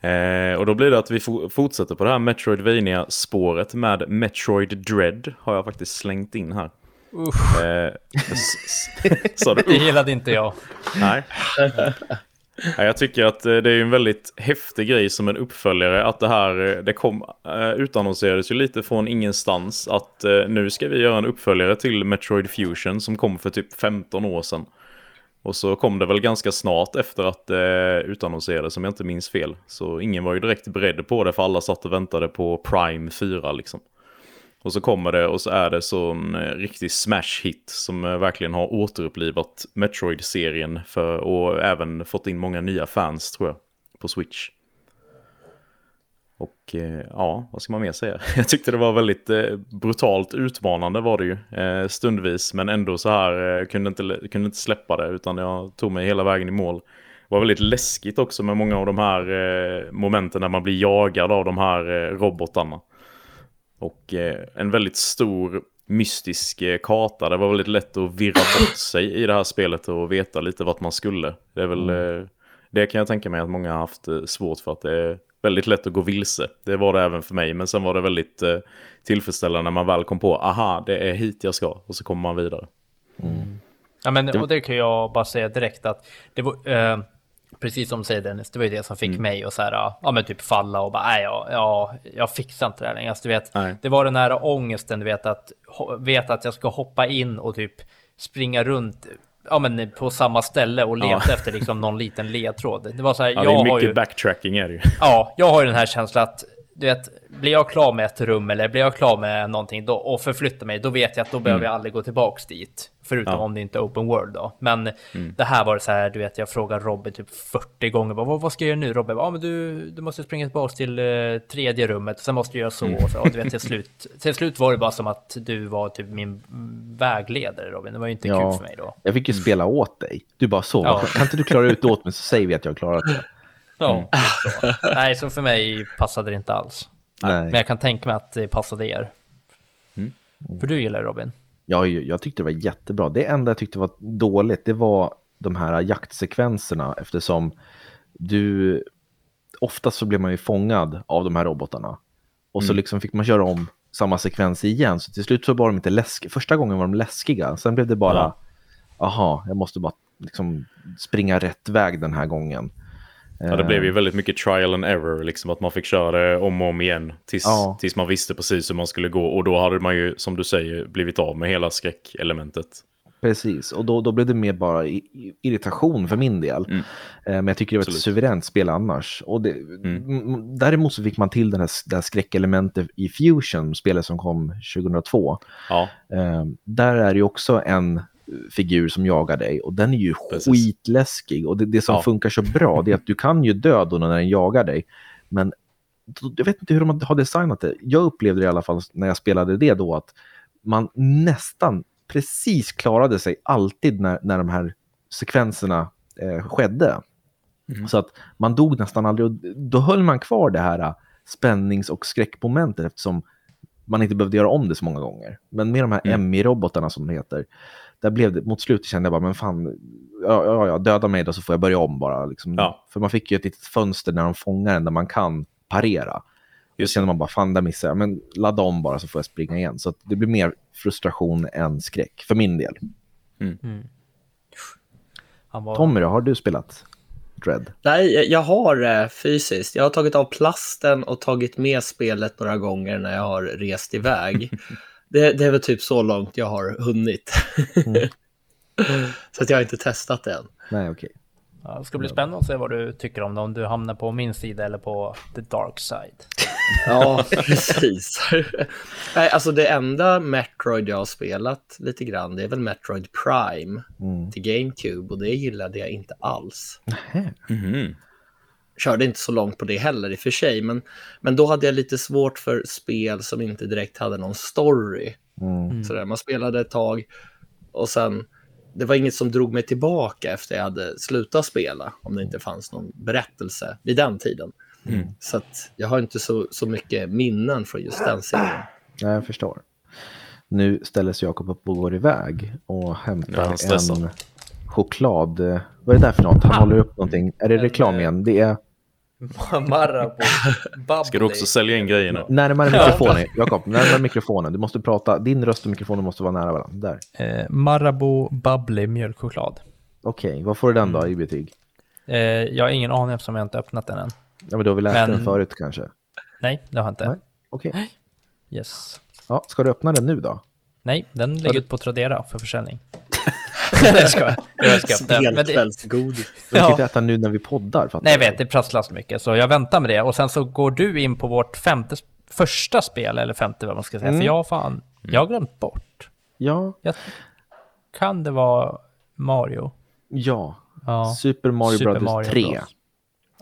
Eh, och då blir det att vi fortsätter på det här Metroidvania-spåret med Metroid Dread har jag faktiskt slängt in här. Usch. Eh, *laughs* det gillade inte jag. Nej. *laughs* Jag tycker att eh, det är en väldigt häftig grej som en uppföljare att det här, eh, det kom, eh, utannonserades ju lite från ingenstans att nu ska vi göra en uppföljare till Metroid Fusion som kom för typ 15 år sedan. Och så kom det väl ganska snart efter att det utannonserades om jag inte minns fel. Så ingen var ju direkt beredd på det för alla satt och väntade på Prime 4 liksom. Och så kommer det och så är det sån eh, riktig smash hit som eh, verkligen har återupplivat Metroid-serien för och även fått in många nya fans tror jag på Switch. Och eh, ja, vad ska man mer säga? *laughs* Jag tyckte det var väldigt brutalt utmanande var det ju stundvis, men ändå så här kunde inte, kunde inte släppa det utan jag tog mig hela vägen i mål. Det var väldigt läskigt också med många av de här momenten när man blir jagad av de här robotarna. Och eh, en väldigt stor mystisk eh, karta. Det var väldigt lätt att virra bort sig i det här spelet och veta lite vart man skulle. Det är väl... Mm. Eh, det kan jag tänka mig att många har haft svårt för att det är väldigt lätt att gå vilse. Det var det även för mig, men sen var det väldigt tillfredsställande när man väl kom på, aha, det är hit jag ska, och så kommer man vidare. Mm. Ja, men och det kan jag bara säga direkt att det var, eh, precis som du säger Dennis, det var ju det som fick mm. mig att så här, ja men typ falla och bara, nej, ja, ja, jag fixar inte det här längre. Alltså, du vet, nej. det var den här ångesten, du vet att, vet att jag ska hoppa in och typ springa runt ja, men på samma ställe och leta ja. efter liksom någon liten ledtråd. Det var så här, ja, jag det är mycket ju, backtracking är det ju. Ja, jag har ju den här känslan att du vet, blir jag klar med ett rum eller blir jag klar med någonting då, och förflyttar mig, då vet jag att då behöver mm. jag aldrig gå tillbaks dit. Förutom ja. om det inte är open world då. Men mm. det här var så här, du vet, jag frågar Robin typ 40 gånger, vad, vad ska jag göra nu Robin? Ja, men du, du måste springa tillbaks till uh, tredje rummet, sen måste du göra så. Mm. Så, och du vet, till slut, till slut var det bara som att du var typ min vägledare Robin. Det var ju inte ja. kul för mig då. Jag fick ju spela åt dig. Du bara så, ja. kan inte du klara ut det åt mig så säger vi att jag har klarat det. Ja, mm. så. Nej, så för mig passade det inte alls. Nej. Men jag kan tänka mig att det passade er. Mm. För du gillar det Robin? Ja, jag tyckte det var jättebra. Det enda jag tyckte var dåligt, det var de här jaktsekvenserna eftersom du oftast så blev man ju fångad av de här robotarna. Och så mm. liksom fick man köra om samma sekvens igen. Så till slut så var de inte läskiga. Första gången var de läskiga. Sen blev det bara, aha, jag måste bara liksom springa rätt väg den här gången. Ja, det blev ju eh. väldigt mycket trial and error, liksom att man fick köra det om och om igen tills, ja. tills man visste precis hur man skulle gå. Och då hade man ju, som du säger, blivit av med hela skräckelementet. Precis, och då, då blev det mer bara irritation för min del. Mm. Eh, men jag tycker det var ett Absolut. suveränt spel annars. Och det, mm. Däremot så fick man till den här, det här skräckelementet i Fusion, spelet som kom 2002. Ja. Eh, där är det ju också en figur som jagar dig och den är ju Precis. skitläskig. Och det, det som ja. funkar så bra det är att du kan ju dö då när den jagar dig. Men jag vet inte hur de har designat det. Jag upplevde det i alla fall när jag spelade det då att man nästan precis klarade sig alltid när, när de här sekvenserna eh, skedde. Mm. Så att man dog nästan aldrig och då höll man kvar det här äh, spännings och skräckmomentet eftersom man inte behövde göra om det så många gånger. Men med de här mm. MI-robotarna som de heter, där blev det, mot slutet kände jag bara, men fan, ja, ja, ja döda mig då så får jag börja om bara. Liksom. Ja. För man fick ju ett litet fönster när de fångar en där man kan parera. Just känner man bara, fan där missade jag. Men ladda om bara så får jag springa igen. Så det blir mer frustration än skräck, för min del. Mm. Mm. Var... Tommy, har du spelat Dread? Nej, jag har eh, fysiskt. Jag har tagit av plasten och tagit med spelet några gånger när jag har rest iväg. *laughs* det, det är väl typ så långt jag har hunnit. Mm. *laughs* så att jag har inte testat det än. Nej, okej. Ja, det ska bli spännande att se vad du tycker om det, om du hamnar på min sida eller på the dark side. *laughs* Ja, precis. *laughs* Nej, alltså det enda Metroid jag har spelat lite grann, det är väl Metroid Prime till GameCube och det gillade jag inte alls. Mhm. Körde inte så långt på det heller i och för sig, men, men då hade jag lite svårt för spel som inte direkt hade någon story. Sådär, man spelade ett tag och sen, det var inget som drog mig tillbaka efter jag hade slutat spela, om det inte fanns någon berättelse vid den tiden. Så att jag har inte så, så mycket minnen från just den serien. Ja, jag förstår. Nu ställer sig Jakob upp och går iväg och hämtar en choklad. eh, Vad är det där för något? Han håller upp någonting. Är det reklam igen? Det är *laughs* Marabou, bubbly. Ska du också sälja in grejerna? närmare mikrofonen. Jakob, närmare mikrofonen. Du måste prata. Din röst och mikrofonen måste vara nära varandra. Där. Eh, Marabou bubbly mjölkchoklad. Okej, vad får du den då i betyg? Eh, jag har ingen aning eftersom jag inte öppnat den än. Ja, men då har vi läst Men- den förut kanske. Nej, det har jag inte. Nej. Okej. Yes. Ja, ska du öppna den nu då? Nej, den ligger ute på Tradera för försäljning. Jag. Jag den. Men det, Spelkvällsgodis. Vi kan Ja. inte äta nu när vi poddar. nej, jag vet, det prasslar så mycket. Så jag väntar med det. Och sen så går du in på vårt femte, första spel, eller femte vad man ska säga. Mm. För jag, har fan, jag har glömt bort. Ja, Jag, kan det vara Mario? ja. Ja. Super Mario Super Brothers Mario 3. Bros.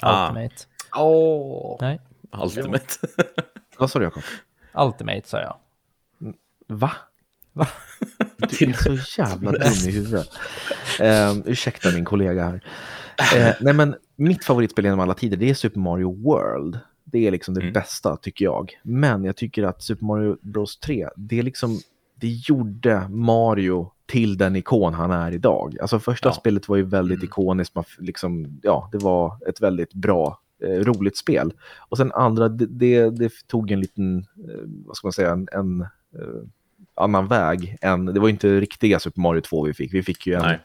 Ah. Ultimate. Åh, Nej, Ultimate. Vad sa du Jakob? Ultimate sa jag. Va? Va? Du *laughs* är så jävla dum i *laughs* huvudet. Um, ursäkta min kollega här. Eh, nej men mitt favoritspel genom alla tider det är Super Mario World. Det är liksom det Mm. bästa tycker jag. Men jag tycker att Super Mario Bros 3, det är liksom, det gjorde Mario till den ikon han är idag. Alltså första Ja. spelet var ju väldigt Mm. ikoniskt, man liksom, ja det var ett väldigt bra, eh, roligt spel. Och sen andra, det, det, det tog en liten, eh, vad ska man säga, en, en eh, annan väg än, det var ju inte riktiga Super Mario 2 vi fick, vi fick ju en Nej.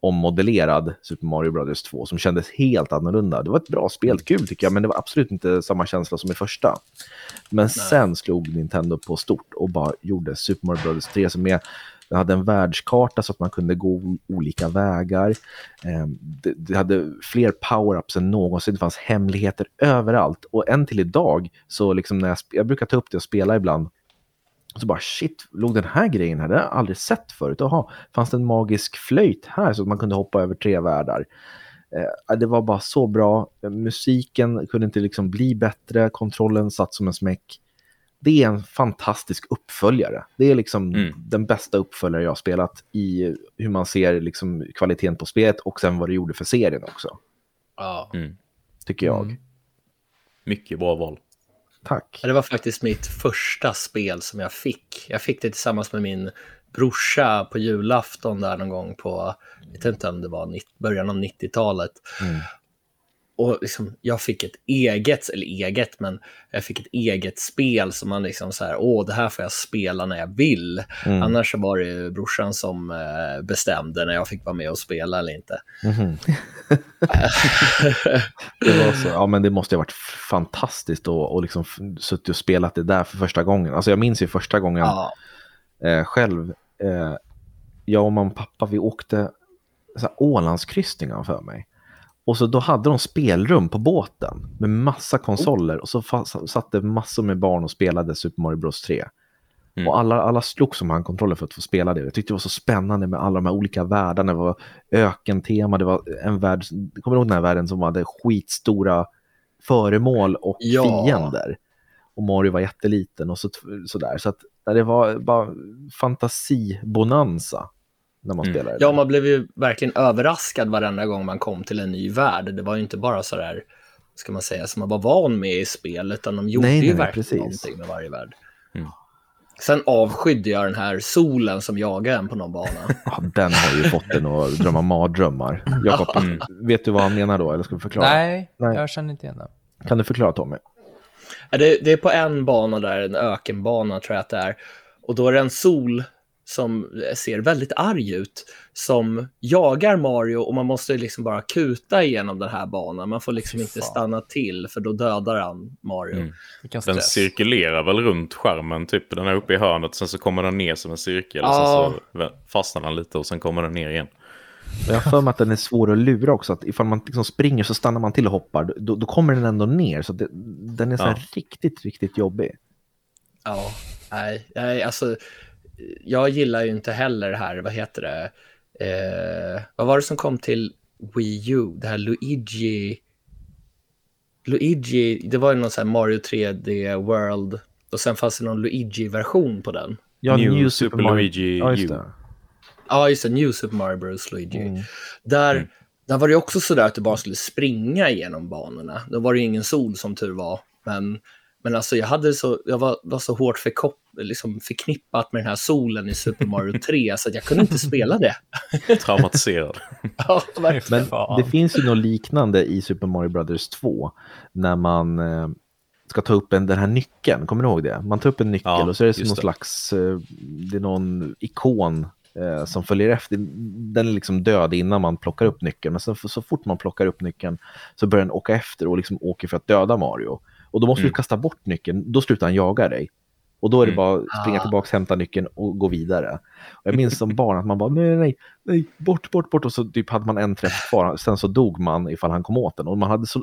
ommodellerad Super Mario Brothers 2 som kändes helt annorlunda. Det var ett bra spel, kul tycker jag, men det var absolut inte samma känsla som i första. Men sen slog Nintendo på stort och bara gjorde Super Mario Brothers 3 som är den hade en världskarta så att man kunde gå olika vägar. Eh, Det, hade fler power-ups än någonsin. Det fanns hemligheter överallt. Och än till idag, så liksom när jag, jag brukar ta upp det och spela ibland, så bara shit, låg den här grejen här? Det har jag aldrig sett förut. Jaha, fanns det en magisk flöjt här så att man kunde hoppa över tre världar? Eh, det var bara så bra. Musiken kunde inte liksom bli bättre. Kontrollen satt som en smäck. Det är en fantastisk uppföljare. Det är liksom Mm. den bästa uppföljare jag har spelat i hur man ser liksom kvaliteten på spelet och sen vad det gjorde för serien också, ja. Mm. tycker jag. Mm. Mycket bra val. Tack. Det var faktiskt mitt första spel som jag fick. Jag fick det tillsammans med min brorsa på julafton där någon gång på, jag vet inte om det var början av 90-talet. Mm. Och liksom, jag fick ett eget, eller eget, men jag fick ett eget spel som man liksom så här, åh, det här får jag spela när jag vill. Mm. Annars var det brorsan som eh, bestämde när jag fick vara med och spela eller inte. Mhm. *laughs* det var så, ja men det måste ha varit fantastiskt att och liksom suttit och spelat det där för första gången. Alltså jag minns ju första gången Ja, eh, själv. Eh, jag och mamma och pappa, vi åkte så här, Ålandskryssningar för mig. Och så då hade de spelrum på båten med massa konsoler och så satt det massor med barn och spelade Super Mario Bros 3. Mm. Och alla, alla slogs som han kontroller för att få spela det. Jag tyckte det var så spännande med alla de här olika världarna. Det var ökentema, det var en värld, kommer du ihåg den här världen som hade skitstora föremål och Ja. fiender? Och Mario var jätteliten och så, sådär. Så att det var bara fantasibonanza när man Mm. spelade. Ja, man blev ju verkligen överraskad varenda gång man kom till en ny värld. Det var ju inte bara så där, ska man säga, som man var van med i spel, utan de gjorde Nej, ju nej, verkligen precis. någonting med varje värld. Mm. Sen avskydde jag den här solen som jagade en på någon bana. *laughs* Ja, den har ju fått en att drömma mardrömmar. Jakob, *laughs* Mm. vet du vad han menar då? Eller ska vi förklara? Nej, Nej. jag känner inte igen det. Kan du förklara Tommy? Det, det är på en bana där, en ökenbana tror jag att det är. Och då är det en sol som ser väldigt arg ut, som jagar Mario och man måste liksom bara kuta igenom den här banan. Man får liksom inte stanna till, för då dödar han Mario. Mm. Den cirkulerar väl runt skärmen, typ. Den är uppe i hörnet, sen så kommer den ner som en cirkel. Och Ja. sen så fastnar den lite och sen kommer den ner igen. Jag har för mig att den är svår att lura också. Att ifall man liksom springer så stannar man till och hoppar. Då, då kommer den ändå ner. Så det, den är så här Ja. riktigt, riktigt jobbig. Ja, nej, nej, alltså jag gillar ju inte heller det här, vad heter det, eh, vad var det som kom till Wii U, det här Luigi, Luigi, det var ju någon sån här Mario 3D World och sen fanns det någon Luigi-version på den. Ja, New Super Luigi Ja, just U. det. Ja, just det, New Super Mario Bros. Luigi. Mm. Där, där var det också så där att du bara skulle springa igenom banorna. Då var det ju ingen sol som tur var. Men, men alltså jag, hade så, jag var, var så hårt förkop, liksom förknippat med den här solen i Super Mario *laughs* 3 så att jag kunde inte spela det. *laughs* Traumatiserad. *laughs* Ja, verkligen. Men det finns ju något liknande i Super Mario Brothers 2. När man eh, ska ta upp en, den här nyckeln. Kommer du ihåg det? Man tar upp en nyckel Ja, och så är det någon det. slags, eh, det är någon ikon eh, som följer efter. Den är liksom död innan man plockar upp nyckeln. Men så, så fort man plockar upp nyckeln så börjar den åka efter och liksom åker för att döda Mario. Och då måste du Mm. kasta bort nyckeln, då slutar han jaga dig. Och då är det Mm. bara att springa Ah. tillbaka, hämta nyckeln och gå vidare. Och jag minns som *laughs* barn att man bara nej, nej, nej, bort, bort, bort. Och så typ hade man en träff kvar. Sen så dog man ifall han kom åt den. Och man hade så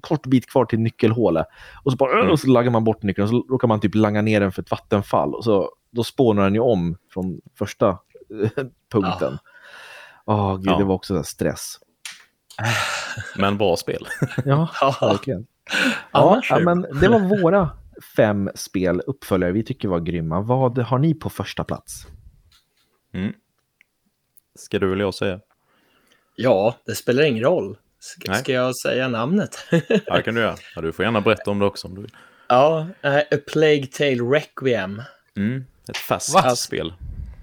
kort bit kvar till nyckelhålet. Och så bara, Mm. och så laggar man bort nyckeln och så råkar man typ langa ner den för ett vattenfall. Och så, då spånar den ju om från första eh, *laughs* punkten. Åh, gud, Ja. det var också stress. Men bra spel. Ja, *laughs* Ja, verkligen. Ja, ja, men det var våra fem spel, uppföljare, vi tycker var grymma. Vad har ni på första plats? Mm. Ska du eller jag säga? ja, det spelar ingen roll. Ska, ska jag säga namnet? Ja, det kan du göra. Ja, du får gärna berätta om det också om du vill. ja, eh, A Plague Tale Requiem. Mm. Ett fast Va? spel.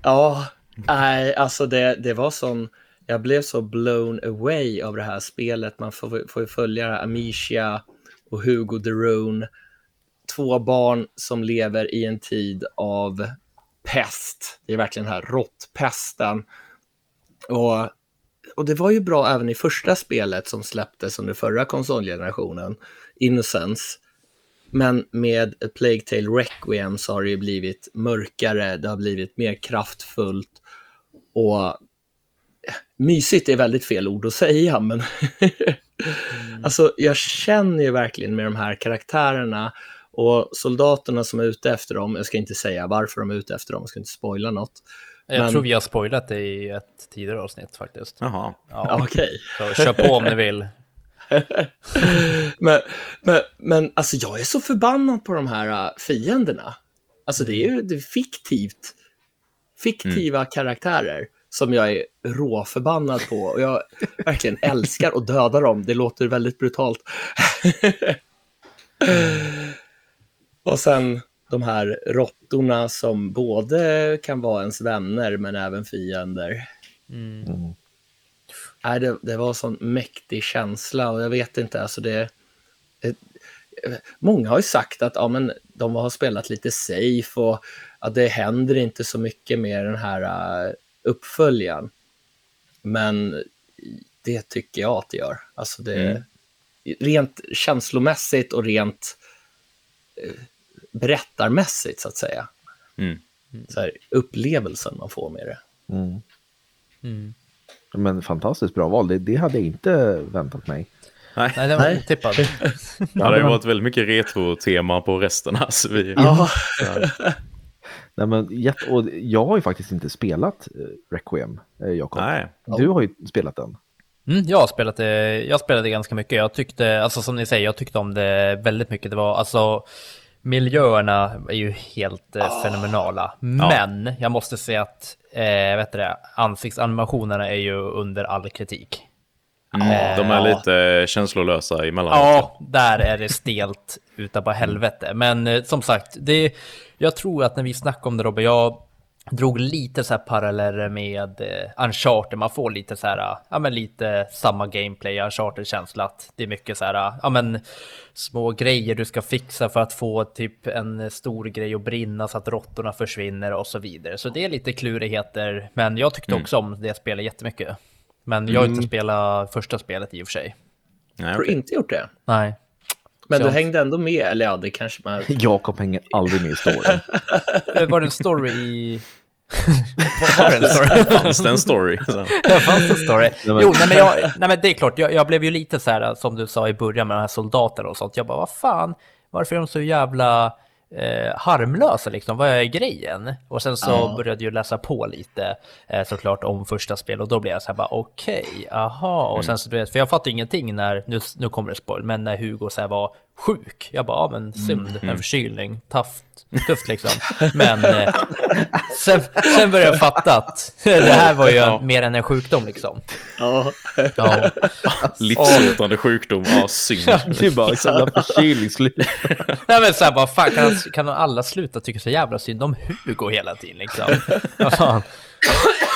Ja, nej, alltså det, det var sån... Jag blev så blown away av det här spelet. Man får, får ju följa Amicia och Hugo Derone. Två barn som lever i en tid av pest. Det är verkligen den här råttpesten. Och, och det var ju bra även i första spelet som släpptes under förra konsolgenerationen, Innocence. Men med A Plague Tale Requiem så har det ju blivit mörkare, det har blivit mer kraftfullt och mysigt är väldigt fel ord att säga, men alltså jag känner ju verkligen med de här karaktärerna och soldaterna som är ute efter dem, jag ska inte säga varför de är ute efter dem, jag ska inte spoila något. Jag Men- tror vi har spoilat det i ett tidigare avsnitt faktiskt. Jaha. Ja, Okej. så kör på om ni vill. *laughs* men, men, men alltså jag är så förbannad på de här äh, fienderna. Alltså det är ju det är fiktivt. Fiktiva karaktärer som jag är råförbannad på. Och jag verkligen älskar att döda dem. Det låter väldigt brutalt. *laughs* och sen de här råttorna som både kan vara ens vänner men även fiender. Mm. Nej, det, det var en sån mäktig känsla och jag vet inte, alltså det... det många har ju sagt att ja, men de har spelat lite safe och att det händer inte så mycket med den här uh, uppföljaren. Men det tycker jag att det gör. Alltså det, Mm. Rent känslomässigt och rent eh, berättarmässigt, så att säga. Mm. Så här, upplevelsen man får med det. Mm. Mm. Men fantastiskt bra val, det, det hade jag inte väntat mig. Nej. Nej, det var otippad. Ja, det har ju varit väldigt mycket retro-tema på resten. Alltså, vi... Ja, Nej, men, och jag har ju faktiskt inte spelat eh, Requiem, eh, Jakob. Nej. Du har ju spelat den. Mm, jag, har spelat det, jag spelade ganska mycket. Jag tyckte, alltså som ni säger, jag tyckte om det väldigt mycket. Det var alltså, miljöerna är ju helt eh, fenomenala. Men jag måste säga att, eh, vet du det, ansiktsanimationerna är ju under all kritik. Mm. De är lite känslolösa emellanåt. Ja, där är det stelt utav på helvete. Men eh, som sagt, det, jag tror att när vi snackade om det Robert, jag drog lite så här paralleller med eh, Uncharted. Man får lite så här, ja men lite samma gameplay, Uncharted-känsla. Att det är mycket så här, ja men små grejer du ska fixa för att få typ en stor grej att brinna så att råttorna försvinner och så vidare. Så det är lite klurigheter, men jag tyckte också om det spelet jättemycket. Men jag har inte spelat första spelet i och för sig. Nej, har du okej. inte gjort det? Nej. Men Så du jag- hängde ändå med, eller ja, det kanske man... *laughs* Jakob hänger aldrig med i storyn. *laughs* Eh, Var det en story i... *laughs* Var det en story? Fanns det en story? Så. Det fanns en story. Men- Jo, nej men, jag, nej men det är klart, jag, jag blev ju lite så här som du sa i början med de här soldaterna och sånt. Jag bara, vad fan, varför är de så jävla eh, harmlösa liksom? Vad är grejen? Och sen så Ja. började jag läsa på lite eh, såklart om första spel och då blev jag så här bara okej, aha. Och sen så du vet, för jag fattade ingenting när, nu, nu kommer det spoil, men när Hugo så här var sjuk. Jag bara, ja men synd, en förkylning, tufft, tufft liksom. Men eh, sen, sen började jag fatta att det här var ju Ja. mer än en sjukdom liksom. Ja. Ja. Livshotande sjukdom, ja synd. Det är bara sådana förkylningsslut. Nej men såhär bara, fan kan, kan alla sluta tycka så jävla synd om Hugo hela tiden liksom? Fan?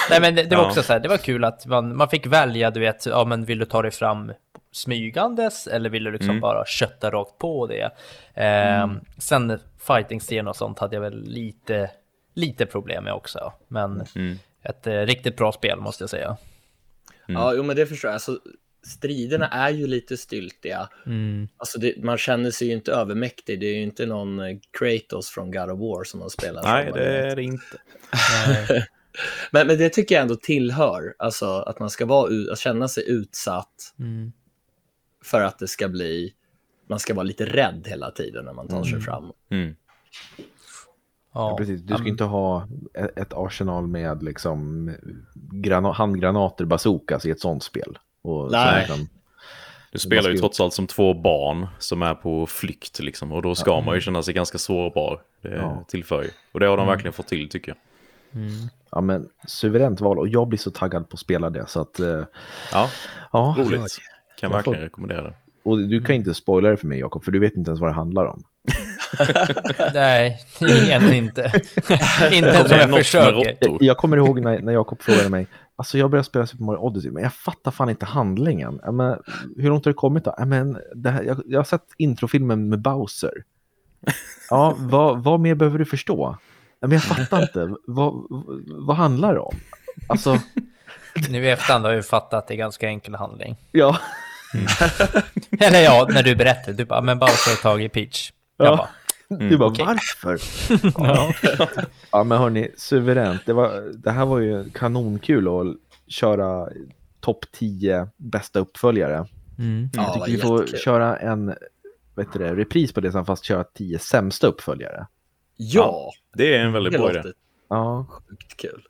Nej men det, det var Ja. också så här, det var kul att man, man fick välja, du vet, ja men vill du ta dig fram smygandes eller vill du liksom bara kötta rakt på det? Ehm, Sen fighting-scen och sånt hade jag väl lite, lite problem med också. Men ett eh, riktigt bra spel måste jag säga. Ja, jo, men det förstår jag. Alltså, striderna är ju lite styltiga. Mm. Alltså, det, man känner sig ju inte övermäktig. Det är ju inte någon eh, Kratos från God of War som man spelar. Nej, som. det är det inte. *laughs* Men, men det tycker jag ändå tillhör. Alltså att man ska vara, att känna sig utsatt Mm. för att det ska bli, man ska vara lite rädd hela tiden när man tar sig fram. Mm. Ja. Precis, du ska inte ha ett ett arsenal med liksom grana- handgranater, bazookas i ett sånt spel. Och Nej. sen Du spelar ju trots allt som två barn som är på flykt liksom. Och då ska man ju känna sig ganska sårbar. Det Ja. tillför ju. Och det har de verkligen fått till tycker jag. Ja, men suveränt val och jag blir så taggad på att spela det så att eh, Ja, ja. roligt. Kan Jag verkligen får- rekommendera det. Och du kan inte spoila det för mig Jakob, för du vet inte ens vad det handlar om. *laughs* Nej, egentligen inte. *laughs* inte ens om jag försöker. Jag kommer ihåg när, när Jakob frågade mig, alltså jag började spela Super Mario Odyssey, men jag fattar fan inte handlingen. Men, hur långt har det kommit då? Men, det här, jag, jag har sett introfilmen med Bowser. Ja, vad, vad mer behöver du förstå? Men jag fattar inte, vad, vad, vad handlar det om? Alltså, *laughs* Nu i efterhand har jag ju fattat att det är ganska enkel handling. ja. *laughs* Eller ja, när du berättar, du bara, men Bowser har tagit Peach. Jag Ja. bara, Du bara, okej. varför? *laughs* ja. *laughs* Ja, men hörni, suveränt. Det, var, det här var ju kanonkul att köra topp 10 bästa uppföljare. Mm. Ja, Jag tycker vi får jättekul. köra en vet du det, repris på det, sen fast köra 10 sämsta uppföljare. Ja, Det är en väldigt bra idé. Ja, sjukt kul.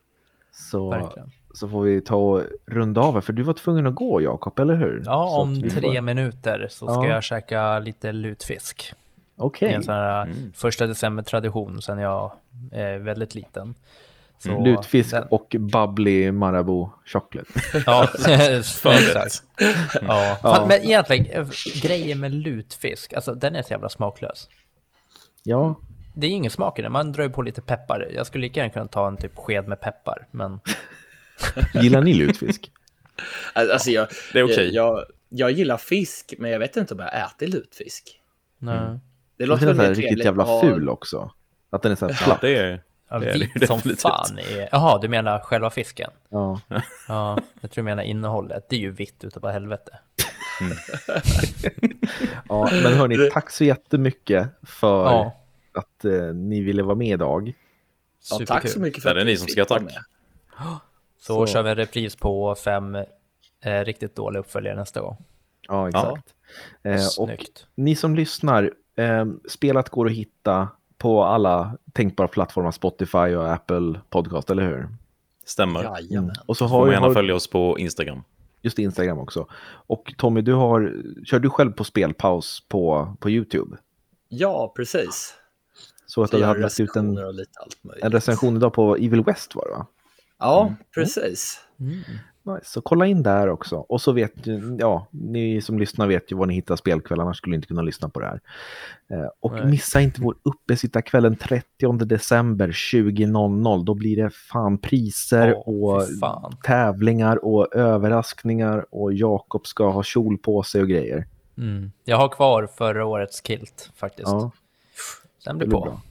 så, Verkligen. Så får vi ta och runda av här, för du var tvungen att gå Jakob, eller hur? Ja, Så om vi får- tre minuter så ska Ja. jag käka lite lutfisk. Det Okej, är en sån här Mm. första december-tradition sen jag är väldigt liten. Så lutfisk den- och bubbly Marabou chocolate. *laughs* Ja, *laughs* *laughs* exakt. Ja. Fan, men egentligen, eh, grejen med lutfisk, alltså den är så jävla smaklös. Ja, Det är ingen smak i den, man drar ju på lite peppar. Jag skulle lika gärna kunna ta en typ sked med peppar, men gillar ni lutfisk? Alltså, jag, Det är okej. jag, jag gillar fisk, men jag vet inte om jag äter lutfisk. nej. Det Den låter är väl mer riktigt trevligt. jävla Ja, ful också. Att den är så här Ja, platt. det är, Ja, det är det som definitivt. fan är... Jaha, du menar själva fisken? Ja. Ja, jag tror du menar innehållet. Det är ju vitt utav bara helvete. *laughs* ja, men hörni, tack så jättemycket för Ja, att eh, ni ville vara med idag. Ja, tack så mycket för Ja, det är att ni som fick ska vara tacka. Så, Så- kör vi en repris på fem eh, riktigt dåliga uppföljare nästa gång. Ja, exakt. Eh, och ni som lyssnar, eh, spelat går att hitta på alla tänkbara plattformar, Spotify och Apple Podcast, eller hur? Stämmer. Jajamän. Och så Får har man ju gärna har, följa oss på Instagram. just Instagram också. Och Tommy, du har, kör du själv på spelpaus på, på YouTube? Ja, precis. Så att du hade lagt ut en, en recension idag på Evil West var det va? Ja, precis. Nice. Så kolla in där också. Och så vet ju, ja, ni som lyssnar vet ju var ni hittar spelkväll, annars skulle ni inte kunna lyssna på det här. Eh, och Nej. missa inte vår uppesittarkväll 30 december 20.00. Då blir det fan priser Åh, och fan. tävlingar och överraskningar och Jakob ska ha kjol på sig och grejer. Mm. Jag har kvar förra årets kilt faktiskt. Ja, Den blir på. bra.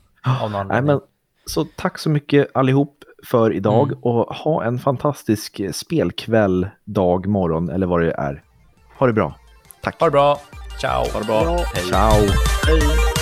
Av någon Nej, men, så tack så mycket allihop för idag Mm. och ha en fantastisk spelkväll, dag, morgon eller vad det är. Ha det bra. Tack. Ha det bra. Ciao. Ha det bra. Ja. Hej. Ciao. Hej.